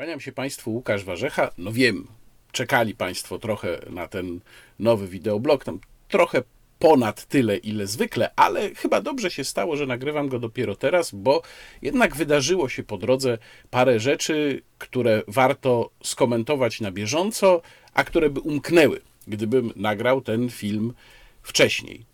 Kłaniam się Państwu, Łukasz Warzecha. No wiem, czekali Państwo trochę na ten nowy wideoblog, tam trochę ponad tyle, ile zwykle, ale chyba dobrze się stało, że nagrywam go dopiero teraz, bo jednak wydarzyło się po drodze parę rzeczy, które warto skomentować na bieżąco, a które by umknęły, gdybym nagrał ten film wcześniej.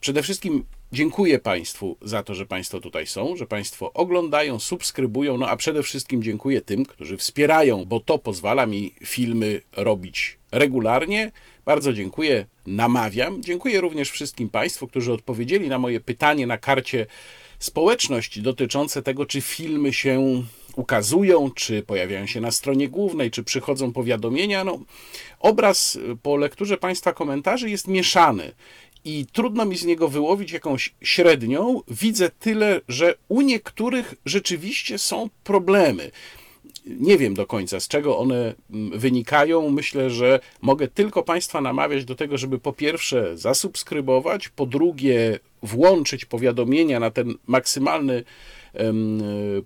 Przede wszystkim dziękuję Państwu za to, że Państwo tutaj są, że Państwo oglądają, subskrybują, no a przede wszystkim dziękuję tym, którzy wspierają, bo to pozwala mi filmy robić regularnie. Bardzo dziękuję, namawiam. Dziękuję również wszystkim Państwu, którzy odpowiedzieli na moje pytanie na karcie społeczność dotyczące tego, czy filmy się ukazują, czy pojawiają się na stronie głównej, czy przychodzą powiadomienia. No, obraz po lekturze Państwa komentarzy jest mieszany i trudno mi z niego wyłowić jakąś średnią. Widzę tyle, że u niektórych rzeczywiście są problemy. Nie wiem do końca, z czego one mm, wynikają. Myślę, że mogę tylko Państwa namawiać do tego, żeby po pierwsze zasubskrybować, po drugie włączyć powiadomienia na ten maksymalny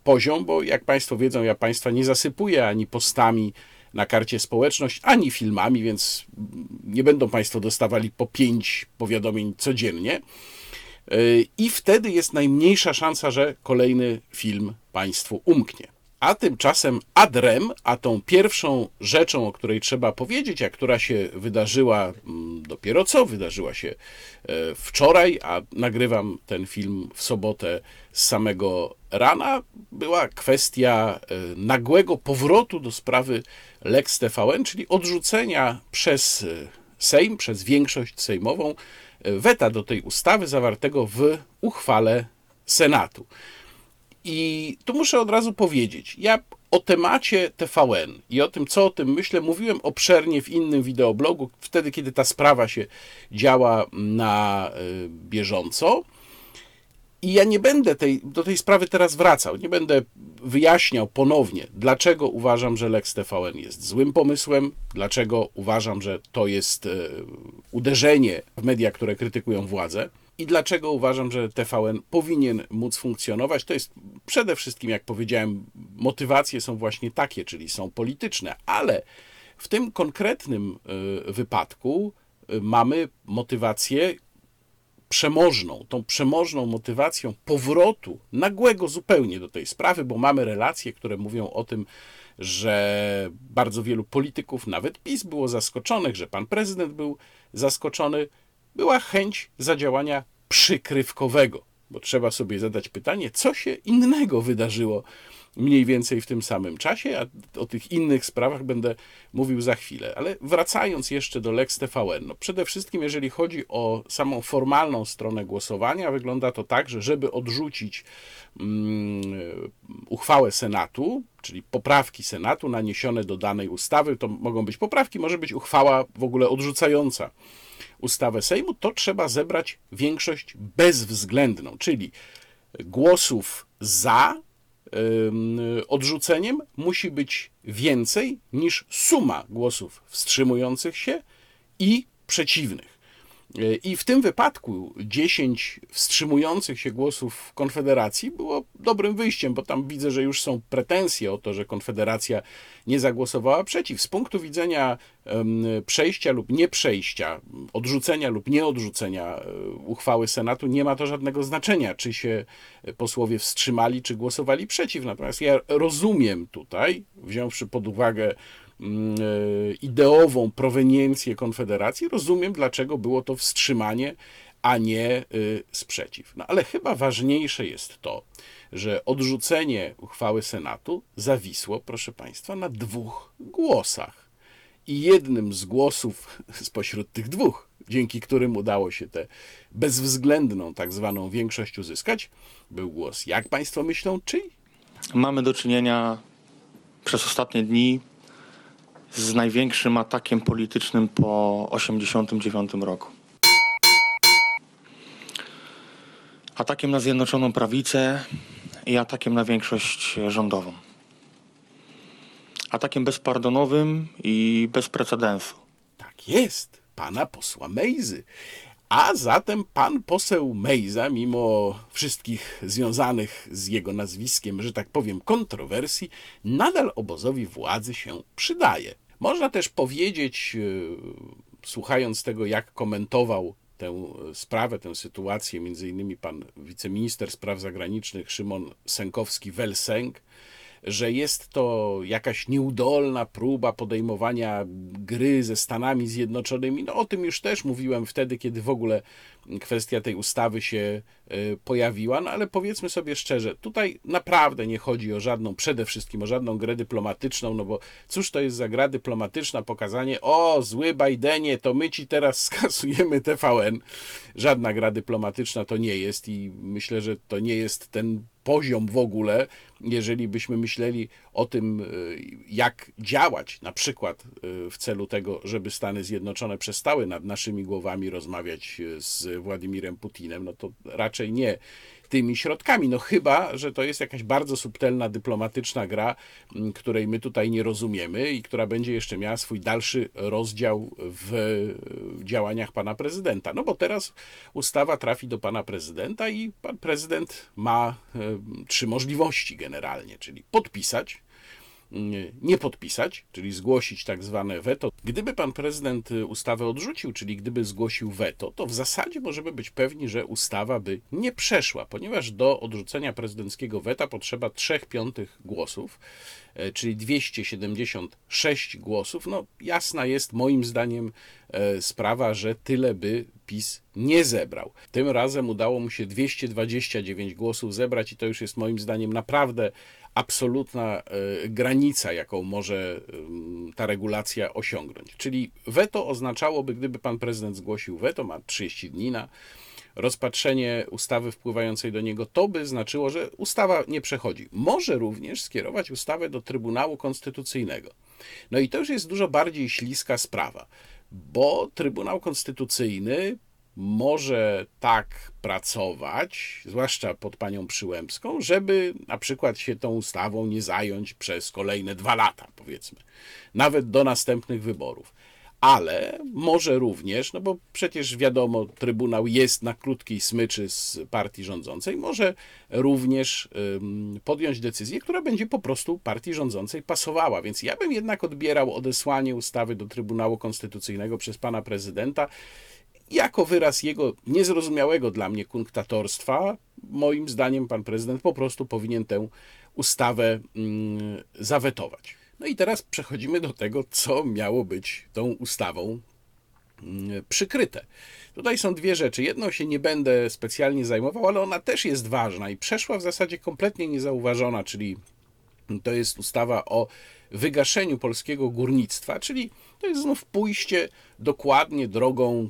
poziom, bo jak Państwo wiedzą, ja Państwa nie zasypuję ani postami na karcie społeczność, ani filmami, więc nie będą Państwo dostawali po pięć powiadomień codziennie. I wtedy jest najmniejsza szansa, że kolejny film Państwu umknie. A tymczasem adrem, a tą pierwszą rzeczą, o której trzeba powiedzieć, a która się wydarzyła mm, dopiero co, wydarzyła się e, wczoraj, a nagrywam ten film w sobotę z samego rana, była kwestia e, nagłego powrotu do sprawy Lex TVN, czyli odrzucenia przez e, Sejm, przez większość sejmową weta do tej ustawy zawartego w uchwale Senatu. I tu muszę od razu powiedzieć, ja o temacie TVN i o tym, co o tym myślę, mówiłem obszernie w innym wideoblogu, wtedy, kiedy ta sprawa się działa na bieżąco. I ja nie będę tej, do tej sprawy teraz wracał, nie będę wyjaśniał ponownie, dlaczego uważam, że Lex TVN jest złym pomysłem, dlaczego uważam, że to jest y, uderzenie w media, które krytykują władzę i dlaczego uważam, że TVN powinien móc funkcjonować. To jest przede wszystkim, jak powiedziałem, motywacje są właśnie takie, czyli są polityczne, ale w tym konkretnym y, wypadku y, mamy motywację przemożną, tą przemożną motywacją powrotu nagłego zupełnie do tej sprawy, bo mamy relacje, które mówią o tym, że bardzo wielu polityków, nawet PiS, było zaskoczonych, że pan prezydent był zaskoczony. Była chęć zadziałania przykrywkowego, bo trzeba sobie zadać pytanie, co się innego wydarzyło mniej więcej w tym samym czasie, a o tych innych sprawach będę mówił za chwilę. Ale wracając jeszcze do Lex TVN, no przede wszystkim jeżeli chodzi o samą formalną stronę głosowania, wygląda to tak, że żeby odrzucić um, uchwałę Senatu, czyli poprawki Senatu naniesione do danej ustawy, to mogą być poprawki, może być uchwała w ogóle odrzucająca ustawę Sejmu, to trzeba zebrać większość bezwzględną, czyli głosów za odrzuceniem musi być więcej niż suma głosów wstrzymujących się i przeciwnych. E, I w tym wypadku 10 wstrzymujących się głosów Konfederacji było dobrym wyjściem, bo tam widzę, że już są pretensje o to, że Konfederacja nie zagłosowała przeciw. Z punktu widzenia przejścia lub nie przejścia, odrzucenia lub nie odrzucenia e, uchwały Senatu, nie ma to żadnego znaczenia, czy się posłowie wstrzymali, czy głosowali przeciw. Natomiast ja rozumiem tutaj, wziąwszy pod uwagę ideową proweniencję Konfederacji, rozumiem, dlaczego było to wstrzymanie, a nie e, sprzeciw. No ale chyba ważniejsze jest to, że odrzucenie uchwały Senatu zawisło, proszę Państwa, na dwóch głosach. I jednym z głosów spośród tych dwóch, dzięki którym udało się tę bezwzględną tak zwaną większość uzyskać, był głos, jak Państwo myślą, czyj? Mamy do czynienia przez ostatnie dni z największym atakiem politycznym po 1989 roku. Atakiem na Zjednoczoną Prawicę i atakiem na większość rządową. Atakiem bezpardonowym i bez precedensu. Tak jest, pana posła Mejzy. A zatem pan poseł Mejza, mimo wszystkich związanych z jego nazwiskiem, że tak powiem, kontrowersji, nadal obozowi władzy się przydaje. Można też powiedzieć, e, słuchając tego, jak komentował tę sprawę, tę sytuację, między innymi pan wiceminister spraw zagranicznych Szymon Sękowski-Welsenk, że jest to jakaś nieudolna próba podejmowania gry ze Stanami Zjednoczonymi. No o tym już też mówiłem wtedy, kiedy w ogóle kwestia tej ustawy się e, pojawiła, no ale powiedzmy sobie szczerze, tutaj naprawdę nie chodzi o żadną, przede wszystkim o żadną grę dyplomatyczną, no bo cóż to jest za gra dyplomatyczna, pokazanie, o zły Bidenie, to my ci teraz skasujemy TVN. Żadna gra dyplomatyczna to nie jest i myślę, że to nie jest ten poziom w ogóle, jeżeli byśmy myśleli o tym, e, jak działać, na przykład e, w celu tego, żeby Stany Zjednoczone przestały nad naszymi głowami rozmawiać z Władimirem Putinem, no to raczej nie tymi środkami. No chyba, że to jest jakaś bardzo subtelna dyplomatyczna gra, której my tutaj nie rozumiemy i która będzie jeszcze miała swój dalszy rozdział w działaniach pana prezydenta. No bo teraz ustawa trafi do pana prezydenta i pan prezydent ma trzy możliwości generalnie, czyli podpisać, nie podpisać, czyli zgłosić tak zwane weto. Gdyby pan prezydent ustawę odrzucił, czyli gdyby zgłosił weto, to w zasadzie możemy być pewni, że ustawa by nie przeszła, ponieważ do odrzucenia prezydenckiego weta potrzeba 3 piątych głosów, czyli 276 głosów. No jasna jest moim zdaniem e, sprawa, że tyle by PiS nie zebrał. Tym razem udało mu się 229 głosów zebrać i to już jest moim zdaniem naprawdę absolutna e, granica, jaką może ta regulacja osiągnąć. Czyli weto oznaczałoby, gdyby pan prezydent zgłosił weto, ma 30 dni na rozpatrzenie ustawy wpływającej do niego, to by znaczyło, że ustawa nie przechodzi. Może również skierować ustawę do Trybunału Konstytucyjnego. No i to już jest dużo bardziej śliska sprawa, bo Trybunał Konstytucyjny może tak pracować, zwłaszcza pod panią Przyłębską, żeby na przykład się tą ustawą nie zająć przez kolejne dwa lata, powiedzmy, nawet do następnych wyborów. Ale może również, no bo przecież wiadomo, Trybunał jest na krótkiej smyczy z partii rządzącej, może również podjąć decyzję, która będzie po prostu partii rządzącej pasowała. Więc ja bym jednak odbierał odesłanie ustawy do Trybunału Konstytucyjnego przez pana prezydenta jako wyraz jego niezrozumiałego dla mnie kunktatorstwa, moim zdaniem pan prezydent po prostu powinien tę ustawę zawetować. No i teraz przechodzimy do tego, co miało być tą ustawą mm, przykryte. Tutaj są dwie rzeczy. Jedną się nie będę specjalnie zajmował, ale ona też jest ważna i przeszła w zasadzie kompletnie niezauważona, czyli to jest ustawa o wygaszeniu polskiego górnictwa, czyli to jest znów pójście dokładnie drogą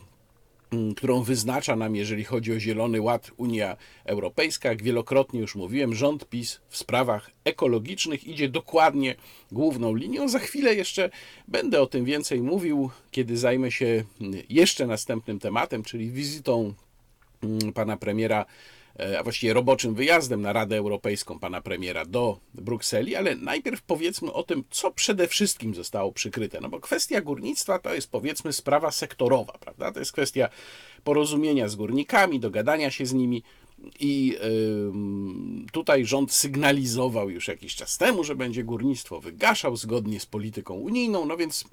którą wyznacza nam, jeżeli chodzi o Zielony Ład, Unia Europejska. Jak wielokrotnie już mówiłem, rząd PiS w sprawach ekologicznych idzie dokładnie główną linią. Za chwilę jeszcze będę o tym więcej mówił, kiedy zajmę się jeszcze następnym tematem, czyli wizytą mm, pana premiera a właściwie roboczym wyjazdem na Radę Europejską pana premiera do Brukseli, ale najpierw powiedzmy o tym, co przede wszystkim zostało przykryte. No bo kwestia górnictwa to jest powiedzmy sprawa sektorowa, prawda? To jest kwestia porozumienia z górnikami, dogadania się z nimi. I tutaj rząd sygnalizował już jakiś czas temu, że będzie górnictwo wygaszał zgodnie z polityką unijną, no więc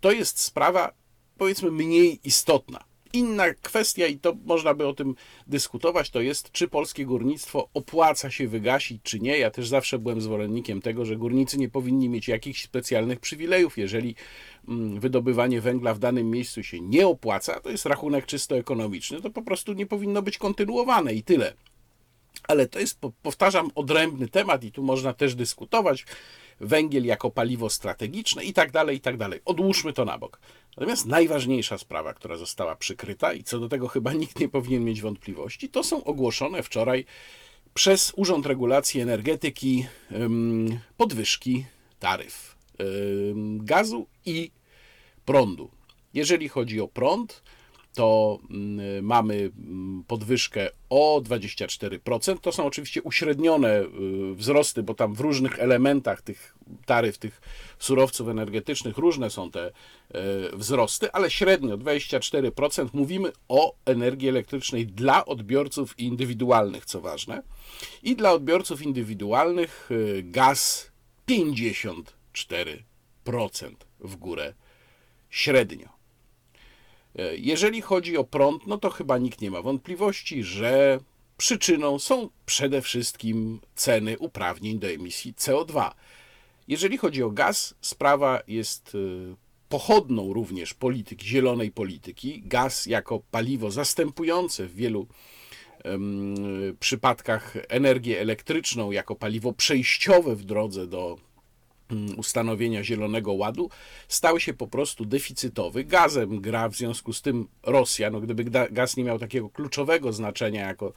to jest sprawa powiedzmy mniej istotna. Inna kwestia, i to można by o tym dyskutować, to jest, czy polskie górnictwo opłaca się wygasić, czy nie. Ja też zawsze byłem zwolennikiem tego, że górnicy nie powinni mieć jakichś specjalnych przywilejów. Jeżeli mm, wydobywanie węgla w danym miejscu się nie opłaca, to jest rachunek czysto ekonomiczny, to po prostu nie powinno być kontynuowane i tyle. Ale to jest, powtarzam, odrębny temat i tu można też dyskutować węgiel jako paliwo strategiczne i tak dalej, i tak dalej. Odłóżmy to na bok. Natomiast najważniejsza sprawa, która została przykryta i co do tego chyba nikt nie powinien mieć wątpliwości, to są ogłoszone wczoraj przez Urząd Regulacji Energetyki podwyżki taryf gazu i prądu. Jeżeli chodzi o prąd, to mm, mamy mm, podwyżkę o 24%. To są oczywiście uśrednione y, wzrosty, bo tam w różnych elementach tych taryf, tych surowców energetycznych różne są te y, wzrosty, ale średnio 24% mówimy o energii elektrycznej dla odbiorców indywidualnych, co ważne. I dla odbiorców indywidualnych y, gaz 54% w górę średnio. Jeżeli chodzi o prąd, no to chyba nikt nie ma wątpliwości, że przyczyną są przede wszystkim ceny uprawnień do emisji CO2. Jeżeli chodzi o gaz, sprawa jest e, pochodną również polityki, zielonej polityki. Gaz jako paliwo zastępujące w wielu przypadkach energię elektryczną, jako paliwo przejściowe w drodze do ustanowienia Zielonego Ładu stał się po prostu deficytowy. Gazem gra w związku z tym Rosja. No, gdyby gaz nie miał takiego kluczowego znaczenia jako mm,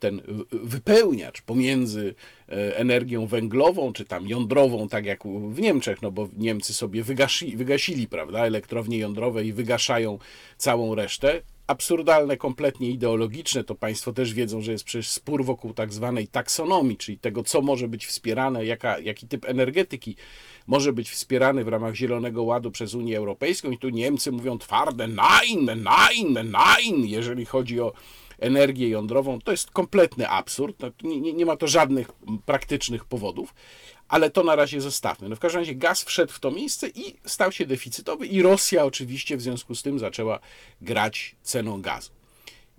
ten wypełniacz pomiędzy e, energią węglową, czy tam jądrową, tak jak w Niemczech, no bo Niemcy sobie wygasi, wygasili, prawda, elektrownie jądrowe i wygaszają całą resztę absurdalne, kompletnie ideologiczne, to Państwo też wiedzą, że jest przecież spór wokół tak zwanej taksonomii, czyli tego, co może być wspierane, jaka, jaki typ energetyki może być wspierany w ramach Zielonego Ładu przez Unię Europejską. I tu Niemcy mówią twarde nein, nein, nein, jeżeli chodzi o energię jądrową. To jest kompletny absurd. No, nie, nie, nie ma to żadnych praktycznych powodów ale to na razie zostawmy. No w każdym razie gaz wszedł w to miejsce i stał się deficytowy i Rosja oczywiście w związku z tym zaczęła grać ceną gazu.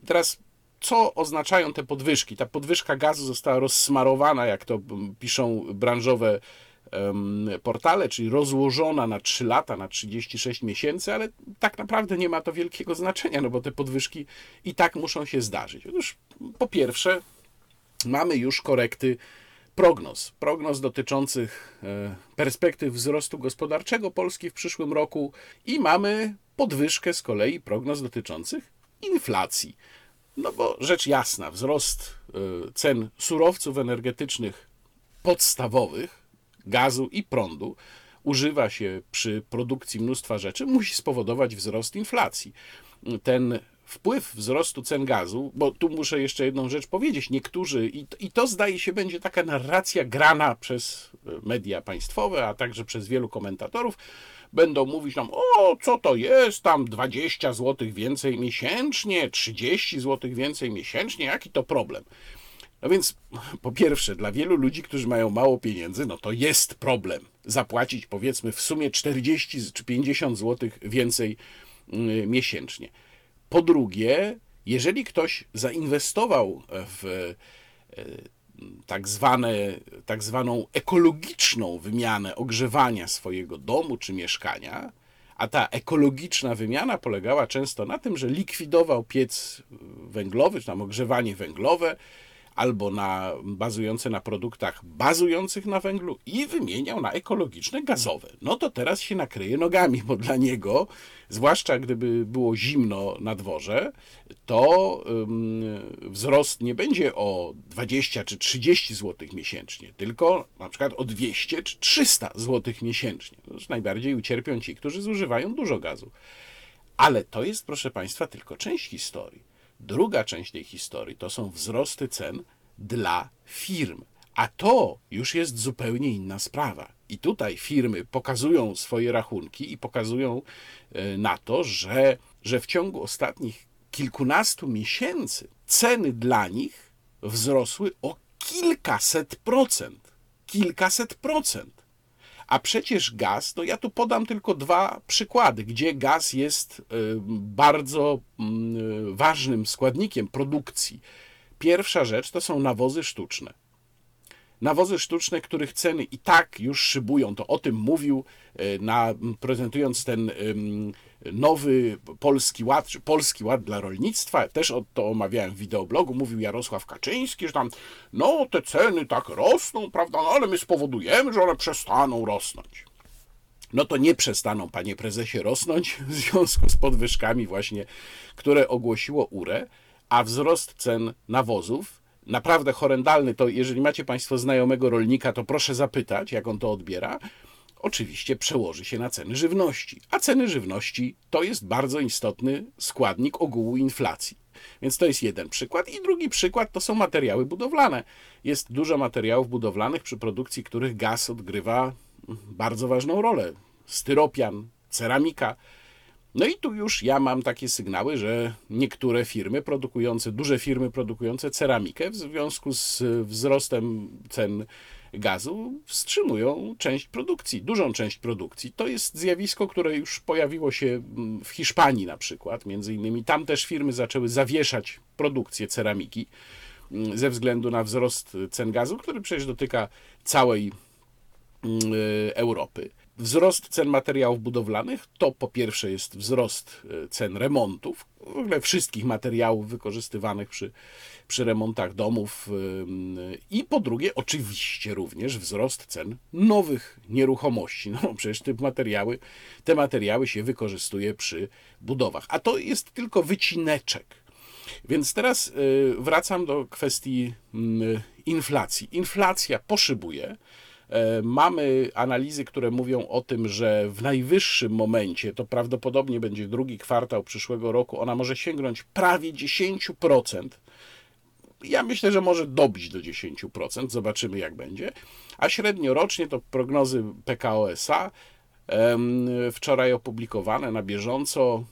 I teraz co oznaczają te podwyżki? Ta podwyżka gazu została rozsmarowana, jak to piszą branżowe portale, czyli rozłożona na 3 lata, na 36 miesięcy, ale tak naprawdę nie ma to wielkiego znaczenia, no bo te podwyżki i tak muszą się zdarzyć. Otóż po pierwsze, mamy już korekty prognoz, prognoz dotyczących e, perspektyw wzrostu gospodarczego Polski w przyszłym roku i mamy podwyżkę z kolei prognoz dotyczących inflacji. No bo rzecz jasna, wzrost e, cen surowców energetycznych podstawowych, gazu i prądu, używa się przy produkcji mnóstwa rzeczy, musi spowodować wzrost inflacji. Ten wpływ wzrostu cen gazu, bo tu muszę jeszcze jedną rzecz powiedzieć, niektórzy, i, i to zdaje się będzie taka narracja grana przez media państwowe, a także przez wielu komentatorów, będą mówić nam, o, co to jest, tam 20 zł więcej miesięcznie, 30 zł więcej miesięcznie, jaki to problem? No więc, po pierwsze, dla wielu ludzi, którzy mają mało pieniędzy, no to jest problem zapłacić powiedzmy w sumie 40 czy 50 zł więcej mm, miesięcznie. Po drugie, jeżeli ktoś zainwestował w e, tak, zwane, tak zwaną ekologiczną wymianę ogrzewania swojego domu czy mieszkania, a ta ekologiczna wymiana polegała często na tym, że likwidował piec węglowy, czy tam ogrzewanie węglowe, albo na, bazujące na produktach bazujących na węglu i wymieniał na ekologiczne gazowe. No to teraz się nakryje nogami, bo dla niego, zwłaszcza gdyby było zimno na dworze, to wzrost nie będzie o 20 czy 30 zł miesięcznie, tylko na przykład o 200 czy 300 zł miesięcznie. To już najbardziej ucierpią ci, którzy zużywają dużo gazu. Ale to jest, proszę Państwa, tylko część historii. Druga część tej historii to są wzrosty cen dla firm. A to już jest zupełnie inna sprawa. I tutaj firmy pokazują swoje rachunki i pokazują e, na to, że, że w ciągu ostatnich kilkunastu miesięcy ceny dla nich wzrosły o kilkaset procent. Kilkaset procent. A przecież gaz, no ja tu podam tylko dwa przykłady, gdzie gaz jest y, bardzo mm, ważnym składnikiem produkcji. Pierwsza rzecz to są nawozy sztuczne. Nawozy sztuczne, których ceny i tak już szybują, to o tym mówił, y, na, prezentując ten nowy Polski Ład, czy Polski Ład dla rolnictwa, też to omawiałem w wideoblogu, mówił Jarosław Kaczyński, że tam, no te ceny tak rosną, prawda, no ale my spowodujemy, że one przestaną rosnąć. No to nie przestaną, panie prezesie, rosnąć w związku z podwyżkami właśnie, które ogłosiło URE, a wzrost cen nawozów, naprawdę horrendalny, to jeżeli macie państwo znajomego rolnika, to proszę zapytać, jak on to odbiera, oczywiście przełoży się na ceny żywności. A ceny żywności to jest bardzo istotny składnik ogółu inflacji. Więc to jest jeden przykład. I drugi przykład to są materiały budowlane. Jest dużo materiałów budowlanych, przy produkcji których gaz odgrywa bardzo ważną rolę. Styropian, ceramika. No i tu już ja mam takie sygnały, że niektóre firmy produkujące, duże firmy produkujące ceramikę w związku z wzrostem cen gazu wstrzymują część produkcji, dużą część produkcji. To jest zjawisko, które już pojawiło się mm, w Hiszpanii na przykład, między innymi tam też firmy zaczęły zawieszać produkcję ceramiki mm, ze względu na wzrost cen gazu, który przecież dotyka całej mm, Europy. Wzrost cen materiałów budowlanych to po pierwsze jest wzrost e, cen remontów, w ogóle wszystkich materiałów wykorzystywanych przy, przy remontach domów i po drugie oczywiście również wzrost cen nowych nieruchomości. No przecież te materiały, te materiały się wykorzystuje przy budowach, a to jest tylko wycineczek. Więc teraz e, wracam do kwestii inflacji. Inflacja poszybuje. E, mamy analizy, które mówią o tym, że w najwyższym momencie, to prawdopodobnie będzie drugi kwartał przyszłego roku, ona może sięgnąć prawie 10%. Ja myślę, że może dobić do 10%, zobaczymy jak będzie. A średnio rocznie to prognozy PKO SA wczoraj opublikowane na bieżąco,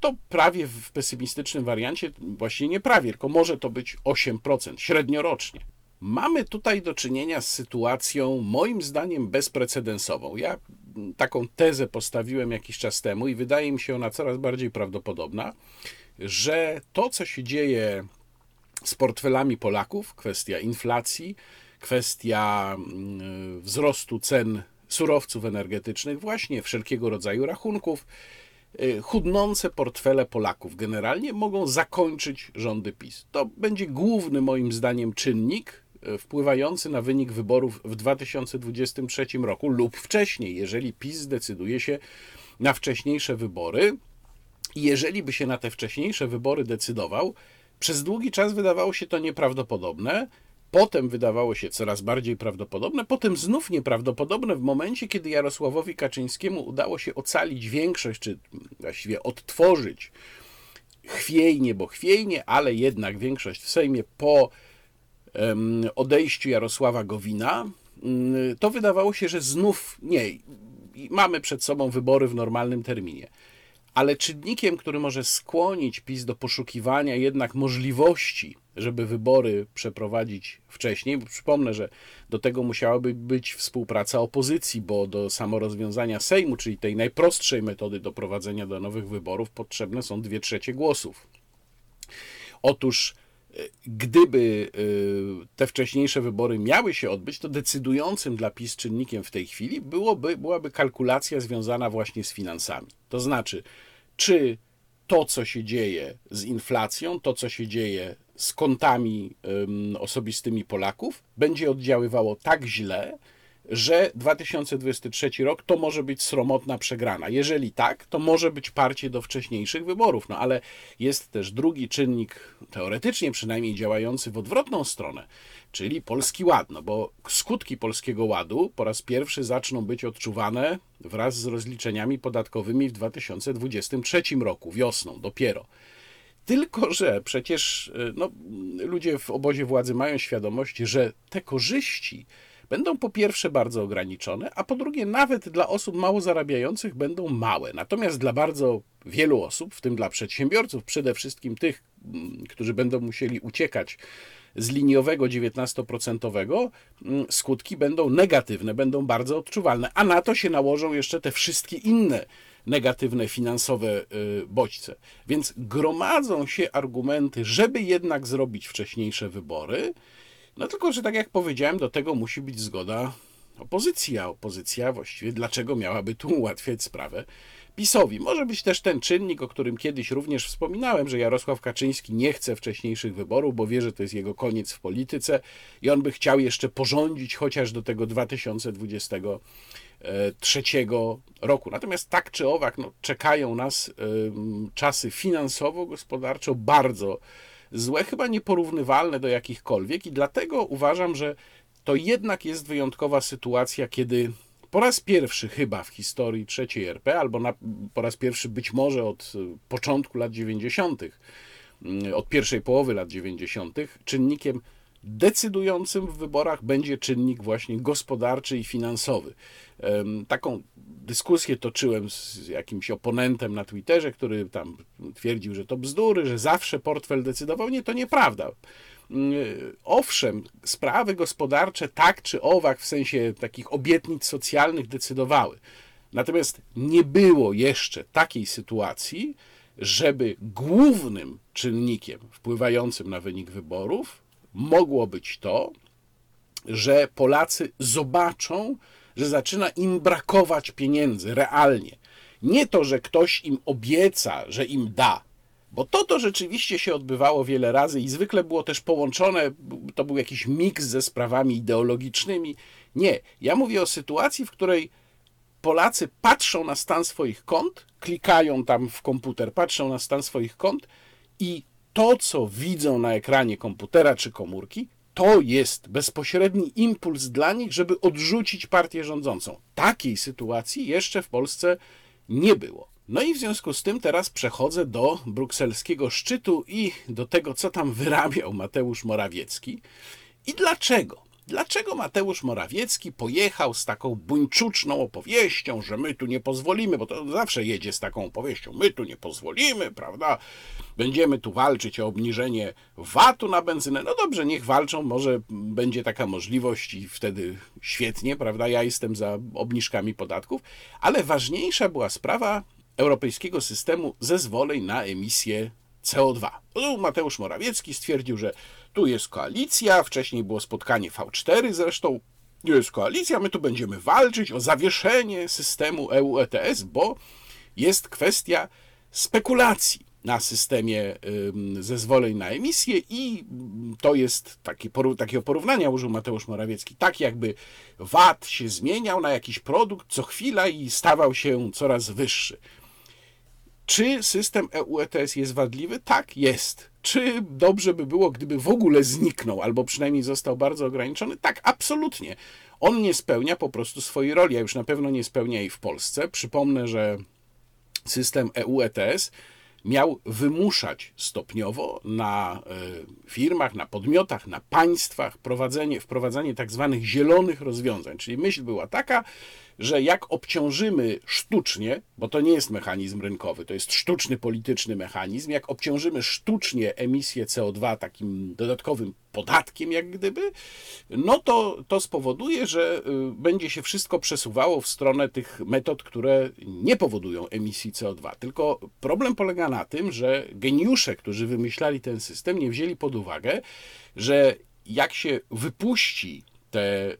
to prawie w pesymistycznym wariancie, właśnie nie prawie, tylko może to być 8% średniorocznie. Mamy tutaj do czynienia z sytuacją, moim zdaniem, bezprecedensową. Ja taką tezę postawiłem jakiś czas temu i wydaje mi się ona coraz bardziej prawdopodobna, że to, co się dzieje z portfelami Polaków, kwestia inflacji, kwestia mm, wzrostu cen surowców energetycznych, właśnie wszelkiego rodzaju rachunków, y, chudnące portfele Polaków generalnie mogą zakończyć rządy PiS. To będzie główny moim zdaniem czynnik E, wpływający na wynik wyborów w 2023 roku lub wcześniej, jeżeli PiS zdecyduje się na wcześniejsze wybory. Jeżeli by się na te wcześniejsze wybory decydował, przez długi czas wydawało się to nieprawdopodobne. Potem wydawało się coraz bardziej prawdopodobne, potem znów nieprawdopodobne w momencie, kiedy Jarosławowi Kaczyńskiemu udało się ocalić większość, czy właściwie odtworzyć chwiejnie, bo chwiejnie, ale jednak większość w Sejmie po odejściu Jarosława Gowina, mm, to wydawało się, że znów nie, mamy przed sobą wybory w normalnym terminie. Ale czynnikiem, który może skłonić PiS do poszukiwania jednak możliwości, żeby wybory przeprowadzić wcześniej, przypomnę, że do tego musiałaby być współpraca opozycji, bo do samorozwiązania Sejmu, czyli tej najprostszej metody doprowadzenia do nowych wyborów, potrzebne są dwie trzecie głosów. Otóż gdyby y, te wcześniejsze wybory miały się odbyć, to decydującym dla PiS czynnikiem w tej chwili byłoby, byłaby kalkulacja związana właśnie z finansami. To znaczy, czy to, co się dzieje z inflacją, to, co się dzieje z kontami osobistymi Polaków, będzie oddziaływało tak źle, że 2023 rok to może być sromotna przegrana. Jeżeli tak, to może być parcie do wcześniejszych wyborów. No ale jest też drugi czynnik, teoretycznie przynajmniej działający w odwrotną stronę, czyli Polski Ład. No bo skutki Polskiego Ładu po raz pierwszy zaczną być odczuwane wraz z rozliczeniami podatkowymi w 2023 roku, wiosną dopiero. Tylko, że przecież no, ludzie w obozie władzy mają świadomość, że te korzyści, będą po pierwsze bardzo ograniczone, a po drugie nawet dla osób mało zarabiających będą małe. Natomiast dla bardzo wielu osób, w tym dla przedsiębiorców, przede wszystkim tych, mm, którzy będą musieli uciekać z liniowego 19%, mm, skutki będą negatywne, będą bardzo odczuwalne, a na to się nałożą jeszcze te wszystkie inne negatywne finansowe y, bodźce. Więc gromadzą się argumenty, żeby jednak zrobić wcześniejsze wybory, no tylko, że tak jak powiedziałem, do tego musi być zgoda opozycji, a opozycja właściwie dlaczego miałaby tu ułatwiać sprawę PiSowi. Może być też ten czynnik, o którym kiedyś również wspominałem, że Jarosław Kaczyński nie chce wcześniejszych wyborów, bo wie, że to jest jego koniec w polityce i on by chciał jeszcze porządzić chociaż do tego 2023 roku. Natomiast tak czy owak, no, czekają nas y, czasy finansowo-gospodarczo bardzo złe, chyba nieporównywalne do jakichkolwiek i dlatego uważam, że to jednak jest wyjątkowa sytuacja, kiedy po raz pierwszy chyba w historii trzeciej RP, albo na, po raz pierwszy być może od y, początku lat 90., y, od pierwszej połowy lat 90., czynnikiem decydującym w wyborach będzie czynnik właśnie gospodarczy i finansowy. Taką dyskusję toczyłem z jakimś oponentem na Twitterze, który tam twierdził, że to bzdury, że zawsze portfel decydował. Nie, to nieprawda. Owszem, sprawy gospodarcze tak czy owak w sensie takich obietnic socjalnych decydowały. Natomiast nie było jeszcze takiej sytuacji, żeby głównym czynnikiem wpływającym na wynik wyborów mogło być to, że Polacy zobaczą, że zaczyna im brakować pieniędzy realnie. Nie to, że ktoś im obieca, że im da, bo to to rzeczywiście się odbywało wiele razy i zwykle było też połączone, to był jakiś miks ze sprawami ideologicznymi. Nie, ja mówię o sytuacji, w której Polacy patrzą na stan swoich kont, klikają tam w komputer, patrzą na stan swoich kont i to, co widzą na ekranie komputera czy komórki, to jest bezpośredni impuls dla nich, żeby odrzucić partię rządzącą. Takiej sytuacji jeszcze w Polsce nie było. No i w związku z tym teraz przechodzę do brukselskiego szczytu i do tego, co tam wyrabiał Mateusz Morawiecki i dlaczego. Dlaczego Mateusz Morawiecki pojechał z taką buńczuczną opowieścią, że my tu nie pozwolimy, bo to zawsze jedzie z taką opowieścią, my tu nie pozwolimy, prawda? Będziemy tu walczyć o obniżenie VAT-u na benzynę. No dobrze, niech walczą, może będzie taka możliwość i wtedy świetnie, prawda? Ja jestem za obniżkami podatków, ale ważniejsza była sprawa europejskiego systemu zezwoleń na emisję CO2. Mateusz Morawiecki stwierdził, że tu jest koalicja, wcześniej było spotkanie V4 zresztą, jest koalicja, my tu będziemy walczyć o zawieszenie systemu EU ETS, bo jest kwestia spekulacji na systemie zezwoleń na emisję i to jest takie, takiego porównania użył Mateusz Morawiecki, tak jakby VAT się zmieniał na jakiś produkt co chwila i stawał się coraz wyższy. Czy system EU ETS jest wadliwy? Tak, jest. Czy dobrze by było, gdyby w ogóle zniknął, albo przynajmniej został bardzo ograniczony? Tak, absolutnie. On nie spełnia po prostu swojej roli, a już na pewno nie spełnia jej w Polsce. Przypomnę, że system EU ETS miał wymuszać stopniowo na e, firmach, na podmiotach, na państwach prowadzenie, wprowadzanie tak zwanych zielonych rozwiązań. Czyli myśl była taka, że jak obciążymy sztucznie, bo to nie jest mechanizm rynkowy, to jest sztuczny polityczny mechanizm, jak obciążymy sztucznie emisję CO2 takim dodatkowym podatkiem, jak gdyby, no to to spowoduje, że y, będzie się wszystko przesuwało w stronę tych metod, które nie powodują emisji CO2. Tylko problem polega na tym, że geniusze, którzy wymyślali ten system, nie wzięli pod uwagę, że jak się wypuści te y,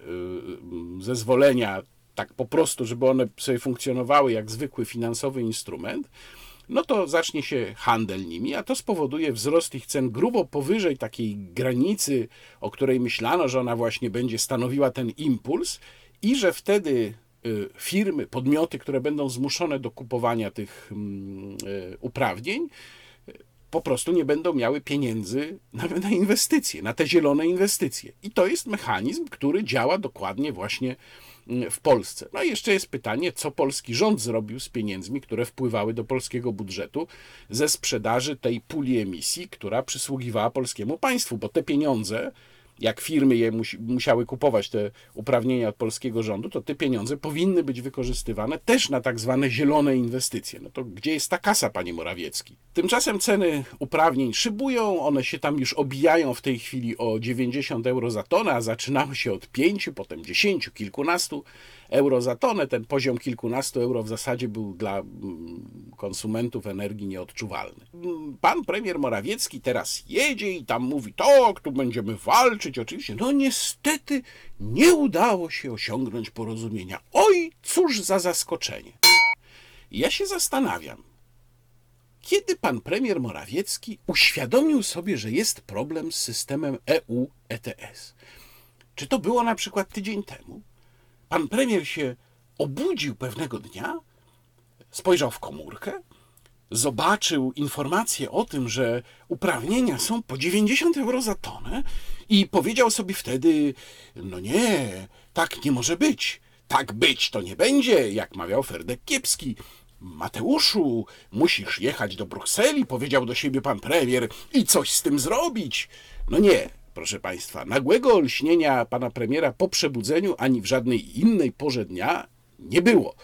zezwolenia tak po prostu, żeby one sobie funkcjonowały jak zwykły finansowy instrument, no to zacznie się handel nimi, a to spowoduje wzrost ich cen grubo powyżej takiej granicy, o której myślano, że ona właśnie będzie stanowiła ten impuls i że wtedy y, firmy, podmioty, które będą zmuszone do kupowania tych mm, y, uprawnień, po prostu nie będą miały pieniędzy na inwestycje, na te zielone inwestycje. I to jest mechanizm, który działa dokładnie właśnie w Polsce. No i jeszcze jest pytanie, co polski rząd zrobił z pieniędzmi, które wpływały do polskiego budżetu ze sprzedaży tej puli emisji, która przysługiwała polskiemu państwu, bo te pieniądze jak firmy je musi, musiały kupować te uprawnienia od polskiego rządu, to te pieniądze powinny być wykorzystywane też na tak zwane zielone inwestycje. No to gdzie jest ta kasa, panie Morawiecki? Tymczasem ceny uprawnień szybują, one się tam już obijają w tej chwili o 90 euro za tonę, a zaczynały się od 5, potem 10, kilkunastu euro za tonę. Ten poziom kilkunastu euro w zasadzie był dla mm, konsumentów energii nieodczuwalny. Pan premier Morawiecki teraz jedzie i tam mówi, tak, tu będziemy walczyć, oczywiście. No niestety nie udało się osiągnąć porozumienia. Oj, cóż za zaskoczenie. Ja się zastanawiam, kiedy pan premier Morawiecki uświadomił sobie, że jest problem z systemem EU ETS? Czy to było na przykład tydzień temu? Pan premier się obudził pewnego dnia, spojrzał w komórkę, zobaczył informację o tym, że uprawnienia są po 90 euro za tonę i powiedział sobie wtedy: No nie, tak nie może być. tak być to nie będzie, jak mawiał Ferdek Kiepski. Mateuszu, musisz jechać do Brukseli, powiedział do siebie pan premier, i coś z tym zrobić. No nie, proszę państwa, nagłego olśnienia pana premiera po przebudzeniu ani w żadnej innej porze dnia nie było.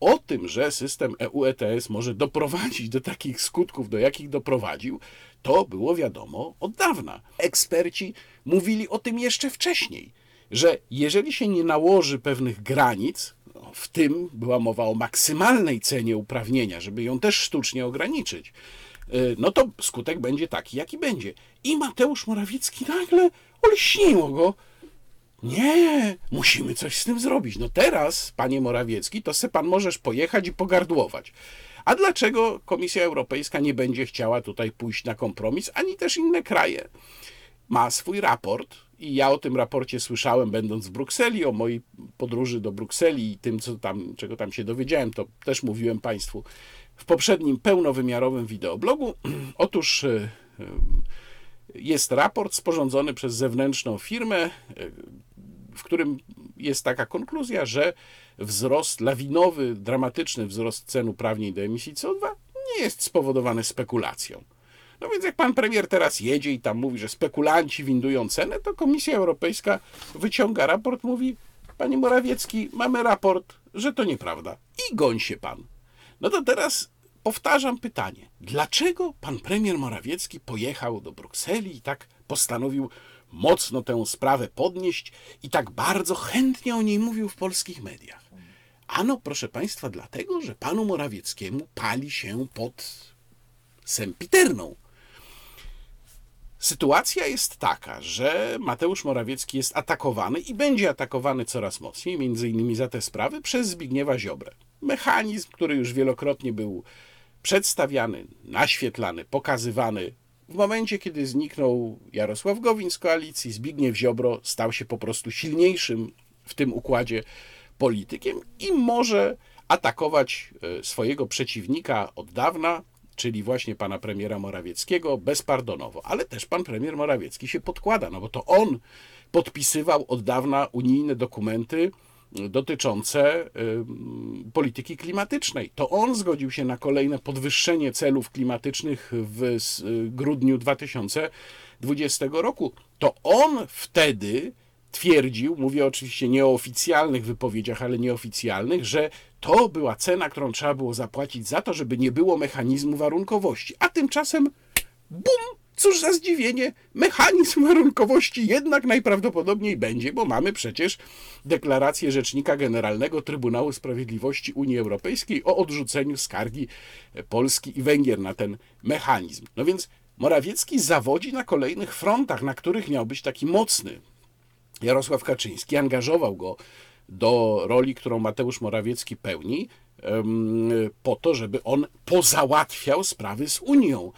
O tym, że system EU ETS może doprowadzić do takich skutków, do jakich doprowadził, to było wiadomo od dawna. Eksperci mówili o tym jeszcze wcześniej, że jeżeli się nie nałoży pewnych granic, no, w tym była mowa o maksymalnej cenie uprawnienia, żeby ją też sztucznie ograniczyć, no to skutek będzie taki, jaki będzie. I Mateusz Morawiecki nagle olśniło go. Nie, musimy coś z tym zrobić. No teraz, panie Morawiecki, to se pan możesz pojechać i pogardłować. A dlaczego Komisja Europejska nie będzie chciała tutaj pójść na kompromis, ani też inne kraje? Ma swój raport i ja o tym raporcie słyszałem, będąc w Brukseli, o mojej podróży do Brukseli i tym, co tam, czego tam się dowiedziałem, to też mówiłem Państwu w poprzednim pełnowymiarowym wideoblogu. Otóż e, e, jest raport sporządzony przez zewnętrzną firmę, e, w którym jest taka konkluzja, że wzrost lawinowy, dramatyczny wzrost cen uprawnień do emisji CO2 nie jest spowodowany spekulacją. No więc jak pan premier teraz jedzie i tam mówi, że spekulanci windują cenę, to Komisja Europejska wyciąga raport, mówi, panie Morawiecki, mamy raport, że to nieprawda. I goń się pan. No to teraz powtarzam pytanie. Dlaczego pan premier Morawiecki pojechał do Brukseli i tak postanowił mocno tę sprawę podnieść i tak bardzo chętnie o niej mówił w polskich mediach? Ano, proszę państwa, dlatego, że panu Morawieckiemu pali się pod sempiterną. Sytuacja jest taka, że Mateusz Morawiecki jest atakowany i będzie atakowany coraz mocniej, między innymi za te sprawy, przez Zbigniewa Ziobrę. Mechanizm, który już wielokrotnie był przedstawiany, naświetlany, pokazywany. W momencie, kiedy zniknął Jarosław Gowin z koalicji, Zbigniew Ziobro stał się po prostu silniejszym w tym układzie politykiem i może atakować e, swojego przeciwnika od dawna, czyli właśnie pana premiera Morawieckiego, bezpardonowo. Ale też pan premier Morawiecki się podkłada, no bo to on podpisywał od dawna unijne dokumenty dotyczące polityki klimatycznej. To on zgodził się na kolejne podwyższenie celów klimatycznych w grudniu 2020 roku. To on wtedy twierdził, mówię oczywiście nie o oficjalnych wypowiedziach, ale nieoficjalnych, że to była cena, którą trzeba było zapłacić za to, żeby nie było mechanizmu warunkowości. A tymczasem, bum, cóż za zdziwienie, mechanizm warunkowości jednak najprawdopodobniej będzie, bo mamy przecież deklarację Rzecznika Generalnego Trybunału Sprawiedliwości Unii Europejskiej o odrzuceniu skargi Polski i Węgier na ten mechanizm. No więc Morawiecki zawodzi na kolejnych frontach, na których miał być taki mocny. Jarosław Kaczyński angażował go do roli, którą Mateusz Morawiecki pełni, po to, żeby on pozałatwiał sprawy z Unią.